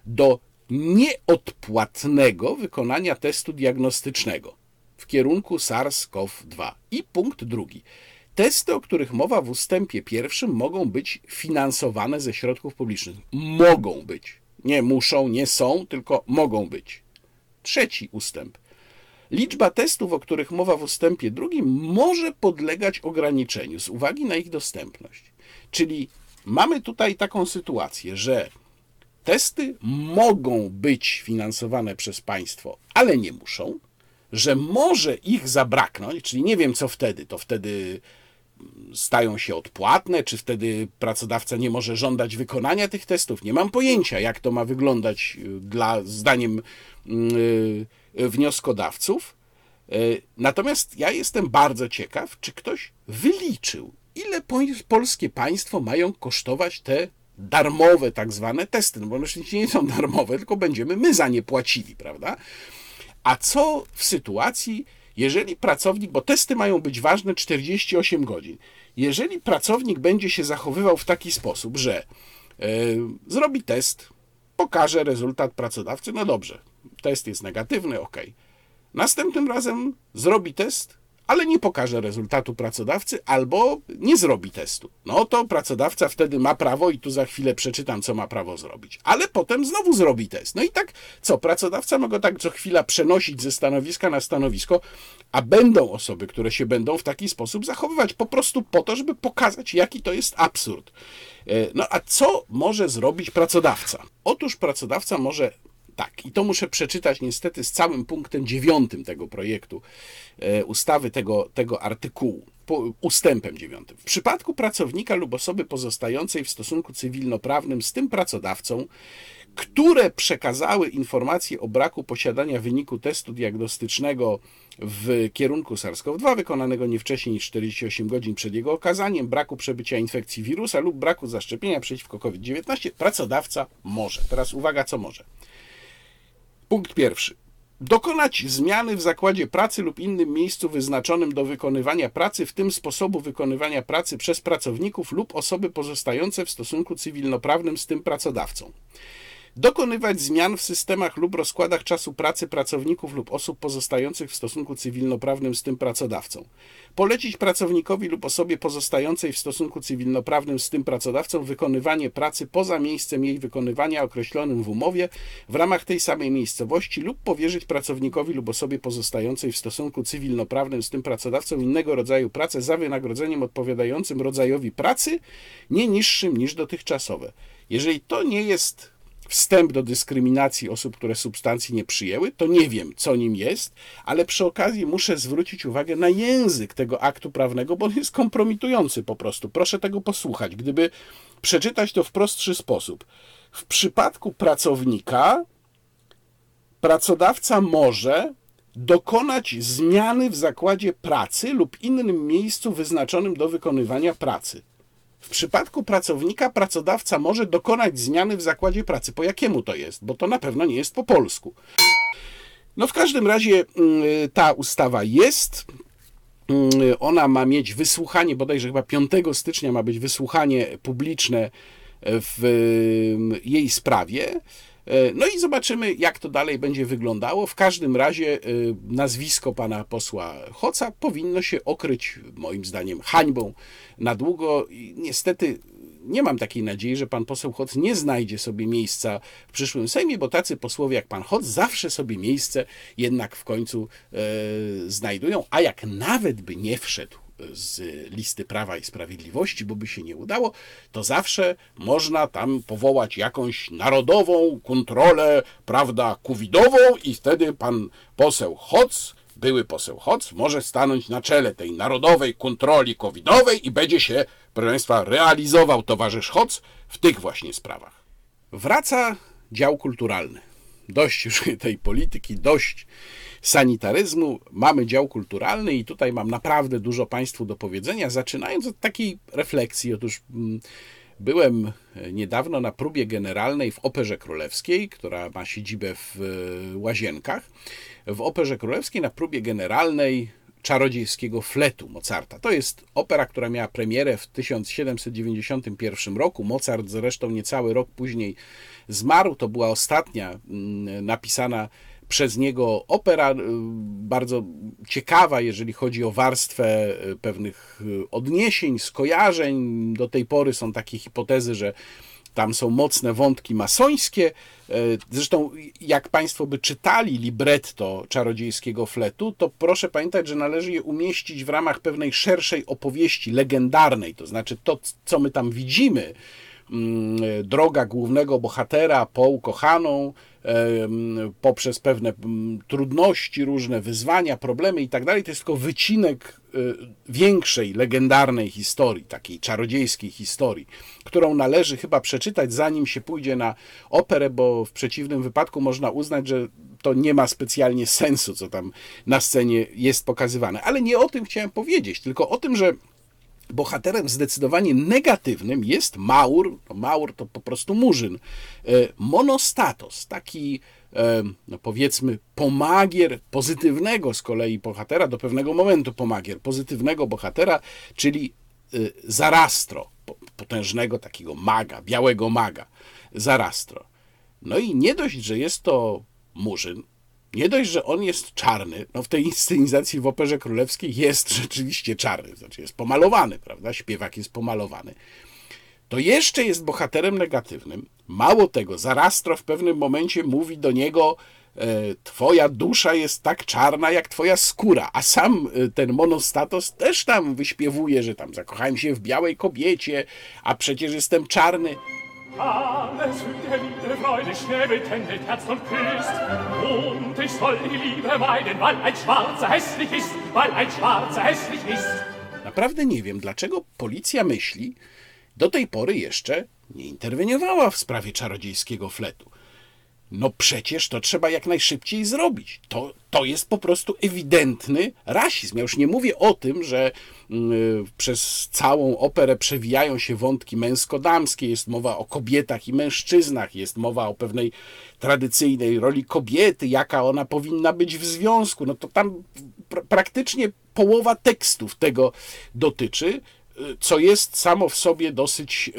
do nieodpłatnego wykonania testu diagnostycznego w kierunku SARS-CoV-2. I punkt drugi. Testy, o których mowa w ustępie pierwszym, mogą być finansowane ze środków publicznych. Mogą być. Nie muszą, nie są, tylko mogą być. Trzeci ustęp. Liczba testów, o których mowa w ustępie drugim, może podlegać ograniczeniu z uwagi na ich dostępność. Czyli mamy tutaj taką sytuację, że testy mogą być finansowane przez państwo, ale nie muszą, że może ich zabraknąć, czyli nie wiem co wtedy, to wtedy stają się odpłatne, czy wtedy pracodawca nie może żądać wykonania tych testów. Nie mam pojęcia, jak to ma wyglądać y, dla zdaniem yy, wnioskodawców. Yy, natomiast ja jestem bardzo ciekaw, czy ktoś wyliczył, ile polskie państwo mają kosztować te darmowe tak zwane testy, no bo one nie są darmowe, tylko będziemy my za nie płacili, prawda? A co w sytuacji, jeżeli pracownik, bo testy mają być ważne 48 godzin, jeżeli pracownik będzie się zachowywał w taki sposób, że yy, zrobi test, pokaże rezultat pracodawcy, no dobrze, test jest negatywny, ok. Następnym razem zrobi test, ale nie pokaże rezultatu pracodawcy albo nie zrobi testu. No to pracodawca wtedy ma prawo, i tu za chwilę przeczytam, co ma prawo zrobić, ale potem znowu zrobi test. No i tak co, pracodawca ma go tak co chwila przenosić ze stanowiska na stanowisko, a będą osoby, które się będą w taki sposób zachowywać, po prostu po to, żeby pokazać, jaki to jest absurd. E, no a co może zrobić pracodawca? Otóż pracodawca może tak, i to muszę przeczytać niestety z całym punktem dziewiątym tego projektu e, ustawy, tego, tego artykułu, ustępem dziewiątym. W przypadku pracownika lub osoby pozostającej w stosunku cywilnoprawnym z tym pracodawcą, które przekazały informacje o braku posiadania wyniku testu diagnostycznego w kierunku SARS-CoV-2 wykonanego nie wcześniej niż 48 godzin przed jego okazaniem, braku przebycia infekcji wirusa lub braku zaszczepienia przeciwko COVID-19, pracodawca może. Teraz uwaga, co może. Punkt pierwszy. Dokonać zmiany w zakładzie pracy lub innym miejscu wyznaczonym do wykonywania pracy, w tym sposobu wykonywania pracy przez pracowników lub osoby pozostające w stosunku cywilnoprawnym z tym pracodawcą dokonywać zmian w systemach lub rozkładach czasu pracy pracowników lub osób pozostających w stosunku cywilnoprawnym z tym pracodawcą, polecić pracownikowi lub osobie pozostającej w stosunku cywilnoprawnym z tym pracodawcą wykonywanie pracy poza miejscem jej wykonywania określonym w umowie w ramach tej samej miejscowości lub powierzyć pracownikowi lub osobie pozostającej w stosunku cywilnoprawnym z tym pracodawcą innego rodzaju pracę za wynagrodzeniem odpowiadającym rodzajowi pracy nie niższym niż dotychczasowe. Jeżeli to nie jest wstęp do dyskryminacji osób, które substancji nie przyjęły, to nie wiem, co nim jest, ale przy okazji muszę zwrócić uwagę na język tego aktu prawnego, bo on jest kompromitujący po prostu. Proszę tego posłuchać. Gdyby przeczytać to w prostszy sposób. W przypadku pracownika pracodawca może dokonać zmiany w zakładzie pracy lub innym miejscu wyznaczonym do wykonywania pracy. W przypadku pracownika pracodawca może dokonać zmiany w zakładzie pracy. Po jakiemu to jest? Bo to na pewno nie jest po polsku. No w każdym razie mm, ta ustawa jest. Mm, ona ma mieć wysłuchanie, bodajże chyba 5 stycznia ma być wysłuchanie publiczne w mm, jej sprawie. E, no i zobaczymy, jak to dalej będzie wyglądało. W każdym razie e, nazwisko pana posła Hoca powinno się okryć, moim zdaniem, hańbą na długo. I niestety nie mam takiej nadziei, że pan poseł Hoc nie znajdzie sobie miejsca w przyszłym Sejmie, bo tacy posłowie jak pan Hoc zawsze sobie miejsce jednak w końcu e, znajdują, a jak nawet by nie wszedł z listy Prawa i Sprawiedliwości, bo by się nie udało, to zawsze można tam powołać jakąś narodową kontrolę, prawda, covidową i wtedy pan poseł Hoc, były poseł Hoc, może stanąć na czele tej narodowej kontroli covidowej i będzie się, proszę Państwa, realizował towarzysz Hoc w tych właśnie sprawach. Wraca dział kulturalny. Dość już tej polityki, dość sanitaryzmu, mamy dział kulturalny i tutaj mam naprawdę dużo Państwu do powiedzenia, zaczynając od takiej refleksji. Otóż mm, byłem niedawno na próbie generalnej w Operze Królewskiej, która ma siedzibę w e, Łazienkach. W Operze Królewskiej na próbie generalnej czarodziejskiego fletu Mozarta. To jest opera, która miała premierę w 1791 roku. Mozart zresztą niecały rok później zmarł. To była ostatnia mm, napisana przez niego opera y, bardzo ciekawa, jeżeli chodzi o warstwę y, pewnych y, odniesień, skojarzeń. Do tej pory są takie hipotezy, że tam są mocne wątki masońskie. Zresztą, jak Państwo by czytali libretto czarodziejskiego fletu, to proszę pamiętać, że należy je umieścić w ramach pewnej szerszej opowieści legendarnej. To znaczy, to, co my tam widzimy, droga głównego bohatera po ukochaną, poprzez pewne trudności, różne wyzwania, problemy i tak dalej. To jest tylko wycinek e, większej, legendarnej historii, takiej czarodziejskiej historii, którą należy chyba przeczytać, zanim się pójdzie na operę, bo w przeciwnym wypadku można uznać, że to nie ma specjalnie sensu, co tam na scenie jest pokazywane. Ale nie o tym chciałem powiedzieć, tylko o tym, że bohaterem zdecydowanie negatywnym jest Maur, no Maur to po prostu murzyn, e, monostatos, taki e, no powiedzmy pomagier pozytywnego z kolei bohatera, do pewnego momentu pomagier pozytywnego bohatera, czyli e, Zarastro, potężnego takiego maga, białego maga, Zarastro. No i nie dość, że jest to murzyn, nie dość, że on jest czarny, no w tej inscenizacji w Operze Królewskiej jest rzeczywiście czarny, znaczy jest pomalowany, prawda? Śpiewak jest pomalowany. To jeszcze jest bohaterem negatywnym. Mało tego, Zarastro w pewnym momencie mówi do niego, e, twoja dusza jest tak czarna jak twoja skóra, a sam e, ten monostatos też tam wyśpiewuje, że tam zakochałem się w białej kobiecie, a przecież jestem czarny. Alles für der Liebe Freude schnäbelt, Herz und küsst. Und ich soll die Liebe meiden, weil ein Schwarzer hässlich ist, weil ein Schwarzer hässlich ist. Naprawdę nie wiem, dlaczego policja myśli, do tej pory jeszcze nie interweniowała w sprawie czarodziejskiego fletu. No przecież to trzeba jak najszybciej zrobić. To, to jest po prostu ewidentny rasizm. Ja już nie mówię o tym, że y, przez całą operę przewijają się wątki męsko-damskie, jest mowa o kobietach i mężczyznach, jest mowa o pewnej tradycyjnej roli kobiety, jaka ona powinna być w związku. No to tam pr praktycznie połowa tekstów tego dotyczy co jest samo w sobie dosyć,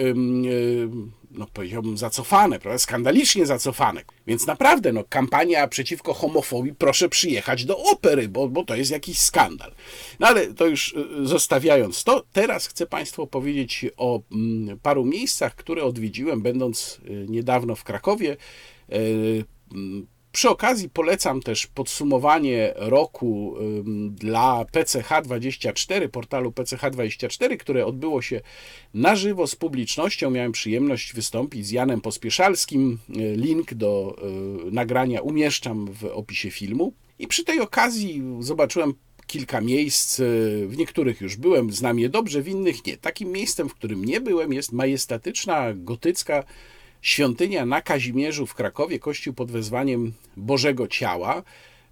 no powiedziałbym, zacofane, prawda? skandalicznie zacofane. Więc naprawdę, no, kampania przeciwko homofobii, proszę przyjechać do opery, bo, bo to jest jakiś skandal. No ale to już y, zostawiając to, teraz chcę Państwu powiedzieć o mm, paru miejscach, które odwiedziłem, będąc y, niedawno w Krakowie. Y, przy okazji polecam też podsumowanie roku dla PCH24, portalu PCH24, które odbyło się na żywo z publicznością. Miałem przyjemność wystąpić z Janem Pospieszalskim. Link do y, nagrania umieszczam w opisie filmu. I przy tej okazji zobaczyłem kilka miejsc, y, w niektórych już byłem, znam je dobrze, w innych nie. Takim miejscem, w którym nie byłem, jest majestatyczna, gotycka świątynia na Kazimierzu w Krakowie, kościół pod wezwaniem Bożego Ciała.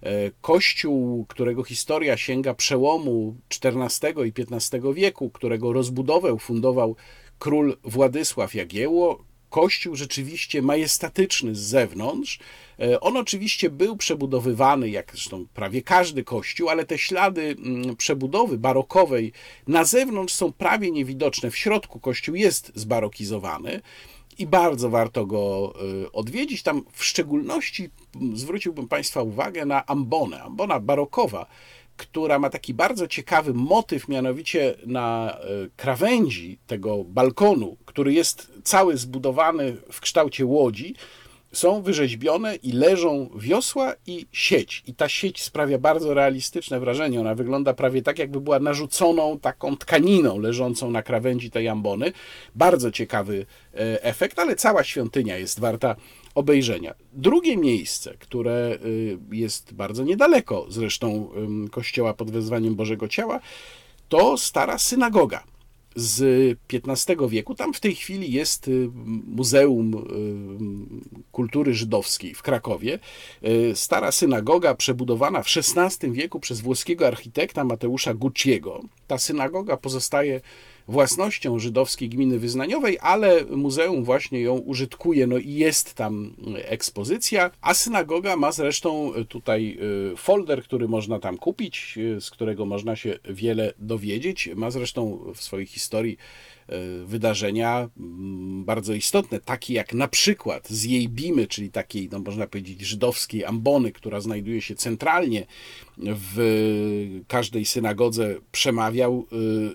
E, kościół, którego historia sięga przełomu XIV i XV wieku, którego rozbudowę fundował król Władysław Jagiełło. Kościół rzeczywiście majestatyczny z zewnątrz. E, on oczywiście był przebudowywany, jak zresztą prawie każdy kościół, ale te ślady mm, przebudowy barokowej na zewnątrz są prawie niewidoczne. W środku kościół jest zbarokizowany i bardzo warto go y, odwiedzić. Tam w szczególności zwróciłbym Państwa uwagę na ambonę, ambona barokowa, która ma taki bardzo ciekawy motyw, mianowicie na y, krawędzi tego balkonu, który jest cały zbudowany w kształcie łodzi, są wyrzeźbione i leżą wiosła i sieć. I ta sieć sprawia bardzo realistyczne wrażenie. Ona wygląda prawie tak, jakby była narzuconą taką tkaniną leżącą na krawędzi tej ambony. Bardzo ciekawy e, efekt, ale cała świątynia jest warta obejrzenia. Drugie miejsce, które e, jest bardzo niedaleko zresztą kościoła pod wezwaniem Bożego Ciała, to stara synagoga z XV wieku. Tam w tej chwili jest y, Muzeum y, Kultury Żydowskiej w Krakowie. Y, stara synagoga przebudowana w XVI wieku przez włoskiego architekta Mateusza Gucciego. Ta synagoga pozostaje własnością żydowskiej gminy wyznaniowej, ale muzeum właśnie ją użytkuje, no i jest tam ekspozycja, a synagoga ma zresztą tutaj y, folder, który można tam kupić, y, z którego można się wiele dowiedzieć. Ma zresztą w swojej historii y, wydarzenia mm, bardzo istotne, takie jak na przykład z jej bimy, czyli takiej, no można powiedzieć, żydowskiej ambony, która znajduje się centralnie w każdej synagodze przemawiał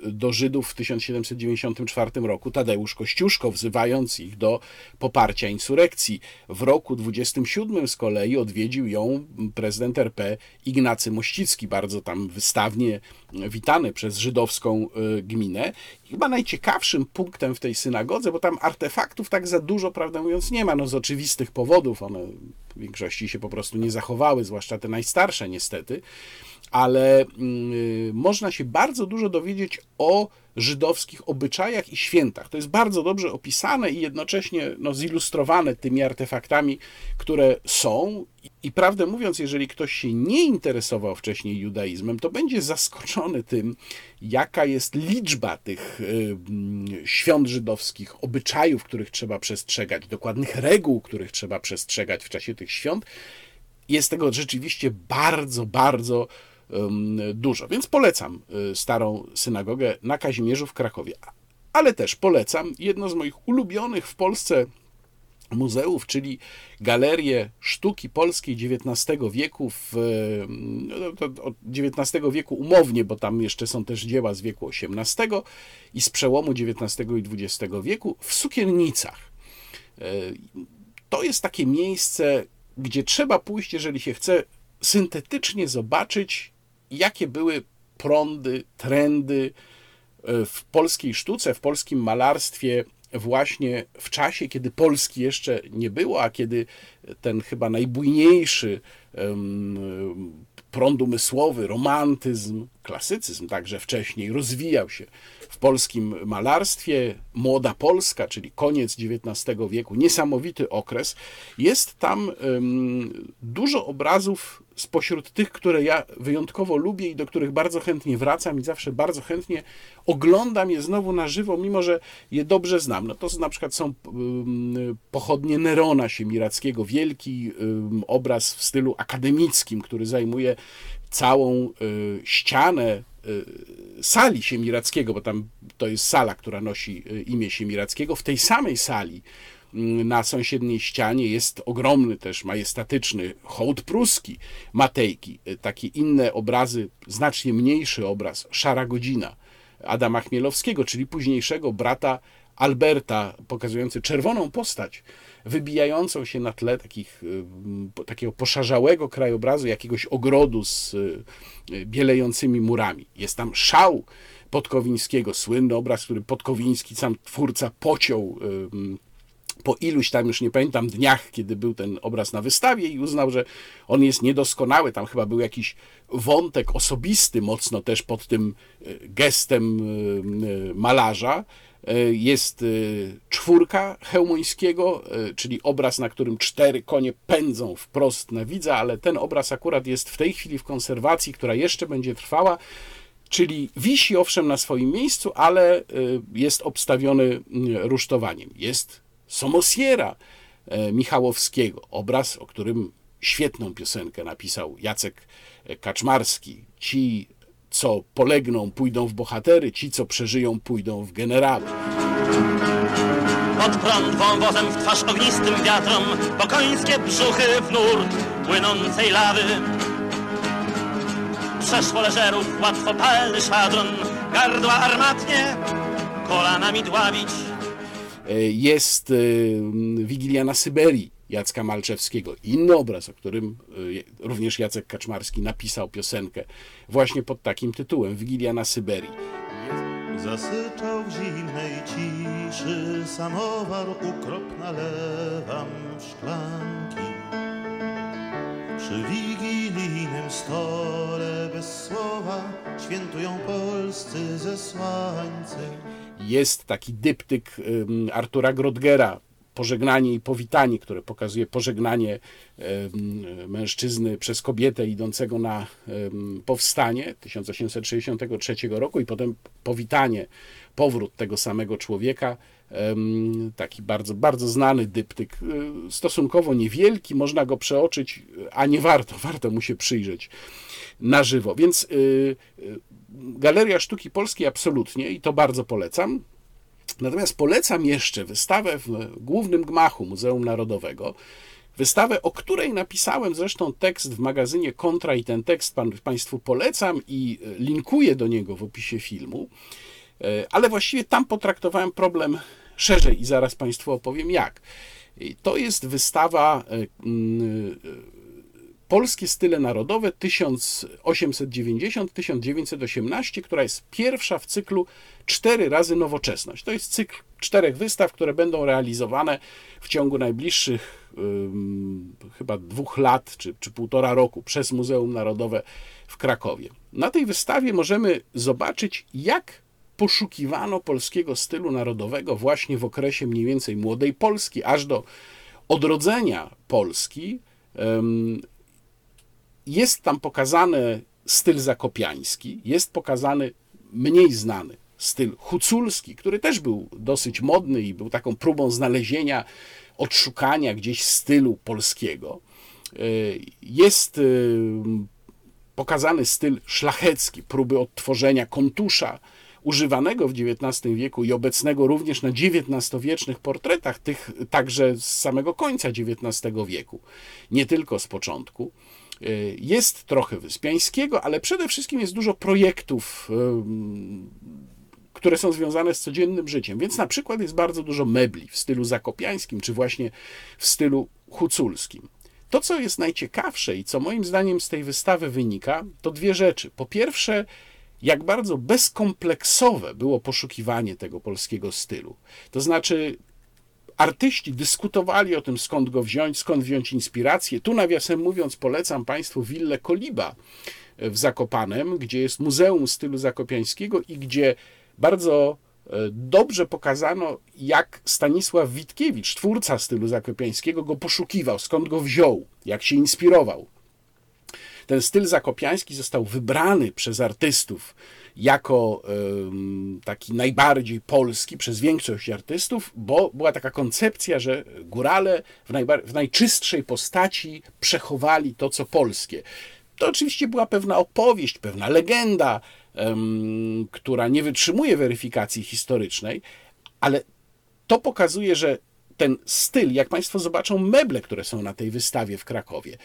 y, do Żydów w 1794 roku Tadeusz Kościuszko, wzywając ich do poparcia insurekcji. W roku 27 z kolei odwiedził ją prezydent RP Ignacy Mościcki, bardzo tam wystawnie witany przez żydowską y, gminę. Chyba najciekawszym punktem w tej synagodze, bo tam artefaktów tak za dużo, prawdę mówiąc, nie ma, no z oczywistych powodów, one większości się po prostu nie zachowały, zwłaszcza te najstarsze niestety, ale y, można się bardzo dużo dowiedzieć o żydowskich obyczajach i świętach. To jest bardzo dobrze opisane i jednocześnie no, zilustrowane tymi artefaktami, które są. I prawdę mówiąc, jeżeli ktoś się nie interesował wcześniej judaizmem, to będzie zaskoczony tym, jaka jest liczba tych y, świąt żydowskich, obyczajów, których trzeba przestrzegać, dokładnych reguł, których trzeba przestrzegać w czasie tych świąt. Jest tego rzeczywiście bardzo, bardzo dużo. Więc polecam y, starą synagogę na Kazimierzu w Krakowie. Ale też polecam jedno z moich ulubionych w Polsce muzeów, czyli galerię sztuki polskiej XIX wieku, w, no, od XIX wieku umownie, bo tam jeszcze są też dzieła z wieku XVIII i z przełomu XIX i XX wieku w Sukiennicach. E, to jest takie miejsce, gdzie trzeba pójść, jeżeli się chce syntetycznie zobaczyć, jakie były prądy, trendy e, w polskiej sztuce, w polskim malarstwie właśnie w czasie, kiedy Polski jeszcze nie było, a kiedy ten chyba najbujniejszy prąd umysłowy, romantyzm, klasycyzm także wcześniej rozwijał się w polskim malarstwie. Młoda Polska, czyli koniec XIX wieku, niesamowity okres. Jest tam dużo obrazów spośród tych, które ja wyjątkowo lubię i do których bardzo chętnie wracam i zawsze bardzo chętnie oglądam je znowu na żywo, mimo że je dobrze znam. No to na przykład są pochodnie Nerona Siemirackiego, wielki obraz w stylu akademickim, który zajmuje całą y, ścianę y, sali Siemirackiego, bo tam to jest sala, która nosi y, imię Siemirackiego. W tej samej sali na sąsiedniej ścianie jest ogromny też majestatyczny hołd pruski Matejki. Takie inne obrazy, znacznie mniejszy obraz, Szara Godzina Adama Chmielowskiego, czyli późniejszego brata Alberta, pokazujący czerwoną postać wybijającą się na tle takich, takiego poszarzałego krajobrazu, jakiegoś ogrodu z bielejącymi murami. Jest tam szał Podkowińskiego, słynny obraz, który Podkowiński, sam twórca, pociął po iluś tam, już nie pamiętam, dniach, kiedy był ten obraz na wystawie i uznał, że on jest niedoskonały. Tam chyba był jakiś wątek osobisty mocno też pod tym e, gestem e, malarza. E, jest czwórka Chełmońskiego, czyli obraz, na którym cztery konie pędzą wprost na widza, ale ten obraz akurat jest w tej chwili w konserwacji, która jeszcze będzie trwała. Czyli wisi owszem na swoim miejscu, ale jest obstawiony rusztowaniem. Jest Somosiera e, Michałowskiego. Obraz, o którym świetną piosenkę napisał Jacek e, Kaczmarski. Ci, co polegną, pójdą w bohatery, ci, co przeżyją, pójdą w generały. Pod prąd wąwozem w twarz ognistym wiatrom, po końskie brzuchy w nurt płynącej lawy. Przeszło leżerów łatwopalny szwadron, gardła armatnie kolanami dławić. E, jest e, Wigilia na Syberii Jacka Malczewskiego. Inny obraz, o którym e, również Jacek Kaczmarski napisał piosenkę właśnie pod takim tytułem Wigilia na Syberii. Zasyczał w zimnej ciszy samowar ukropna lewam w szklanki. Przy wigilijnym stole bez słowa świętują polscy zesłańcy jest taki dyptyk Artura Grodgera, pożegnanie i powitanie, które pokazuje pożegnanie mężczyzny przez kobietę idącego na powstanie 1863 roku i potem powitanie, powrót tego samego człowieka. Taki bardzo, bardzo znany dyptyk, y, stosunkowo niewielki, można go przeoczyć, a nie warto, warto mu się przyjrzeć na żywo. Więc y, y, Galeria Sztuki Polskiej absolutnie i to bardzo polecam. Natomiast polecam jeszcze wystawę w głównym gmachu Muzeum Narodowego. Wystawę, o której napisałem zresztą tekst w magazynie Kontra i ten tekst pan, Państwu polecam i e, linkuję do niego w opisie filmu. E, ale właściwie tam potraktowałem problem szerzej i zaraz Państwu opowiem jak. To jest wystawa e, Polskie style narodowe 1890-1918, która jest pierwsza w cyklu cztery razy nowoczesność. To jest cykl czterech wystaw, które będą realizowane w ciągu najbliższych chyba dwóch lat czy, czy półtora roku przez Muzeum Narodowe w Krakowie. Na tej wystawie możemy zobaczyć, jak poszukiwano polskiego stylu narodowego właśnie w okresie mniej więcej młodej Polski, aż do odrodzenia Polski jest tam pokazany styl zakopiański, jest pokazany mniej znany styl huculski, który też był dosyć modny i był taką próbą znalezienia, odszukania gdzieś stylu polskiego. E, jest e, pokazany styl szlachecki, próby odtworzenia kontusza używanego w XIX wieku i obecnego również na XIX-wiecznych portretach, tych także z samego końca XIX wieku, nie tylko z początku. Y, Jest trochę Wyspiańskiego, ale przede wszystkim jest dużo projektów, które są związane z codziennym życiem. Więc na przykład jest bardzo dużo mebli w stylu zakopiańskim, czy właśnie w stylu huculskim. To, co jest najciekawsze i co moim zdaniem z tej wystawy wynika, to dwie rzeczy. Po pierwsze, jak bardzo bezkompleksowe było poszukiwanie tego polskiego stylu. To znaczy, artyści dyskutowali o tym, skąd go wziąć, skąd wziąć inspirację. Tu, nawiasem mówiąc, polecam Państwu willę Koliba w Zakopanem, gdzie jest Muzeum Stylu Zakopiańskiego i gdzie bardzo e, dobrze pokazano, jak Stanisław Witkiewicz, twórca stylu zakopiańskiego, go poszukiwał, skąd go wziął, jak się inspirował. Ten styl zakopiański został wybrany przez artystów jako taki najbardziej polski przez większość artystów, bo była taka koncepcja, że górale w, w najczystszej postaci przechowali to, co polskie. To oczywiście była pewna opowieść, pewna legenda, która nie wytrzymuje weryfikacji historycznej, ale to pokazuje, że ten styl, jak Państwo zobaczą meble, które są na tej wystawie w Krakowie,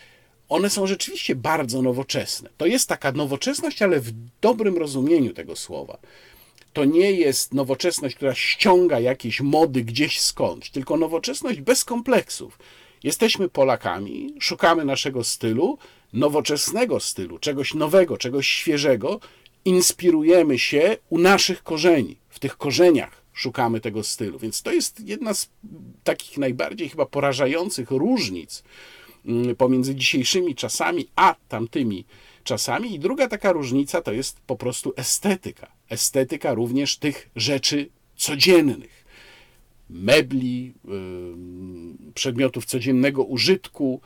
one są rzeczywiście bardzo nowoczesne. To jest taka nowoczesność, ale w dobrym rozumieniu tego słowa. To nie jest nowoczesność, która ściąga jakieś mody gdzieś skądś, tylko nowoczesność bez kompleksów. Jesteśmy Polakami, szukamy naszego stylu, nowoczesnego stylu, czegoś nowego, czegoś świeżego, inspirujemy się u naszych korzeni, w tych korzeniach szukamy tego stylu. Więc to jest jedna z takich najbardziej chyba porażających różnic pomiędzy dzisiejszymi czasami a tamtymi czasami. I druga taka różnica to jest po prostu estetyka. Estetyka również tych rzeczy codziennych mebli, przedmiotów codziennego użytku,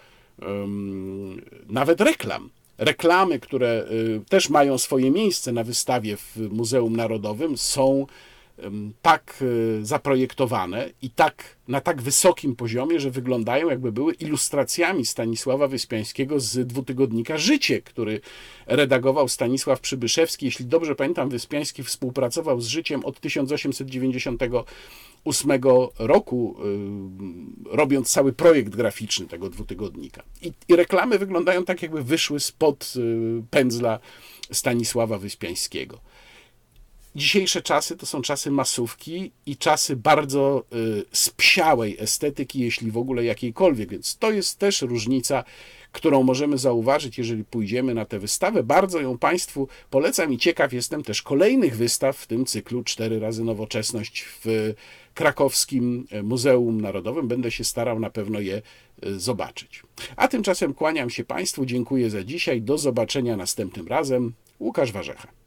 nawet reklam. Reklamy, które y, też mają swoje miejsce na wystawie w Muzeum Narodowym, są tak y, zaprojektowane i tak na tak wysokim poziomie, że wyglądają jakby były ilustracjami Stanisława Wyspiańskiego z dwutygodnika Życie, który redagował Stanisław Przybyszewski. Jeśli dobrze pamiętam, Wyspiański współpracował z Życiem od 1898 roku, robiąc cały projekt graficzny tego dwutygodnika. I, I reklamy wyglądają tak, jakby wyszły spod y, pędzla Stanisława Wyspiańskiego. Dzisiejsze czasy to są czasy masówki i czasy bardzo y, spsiałej estetyki, jeśli w ogóle jakiejkolwiek, więc to jest też różnica, którą możemy zauważyć, jeżeli pójdziemy na tę wystawę. Bardzo ją Państwu polecam i ciekaw jestem też kolejnych wystaw w tym cyklu Cztery razy Nowoczesność w krakowskim Muzeum Narodowym. Będę się starał na pewno je y, zobaczyć. A tymczasem kłaniam się Państwu, dziękuję za dzisiaj, do zobaczenia następnym razem. Łukasz Warzecha.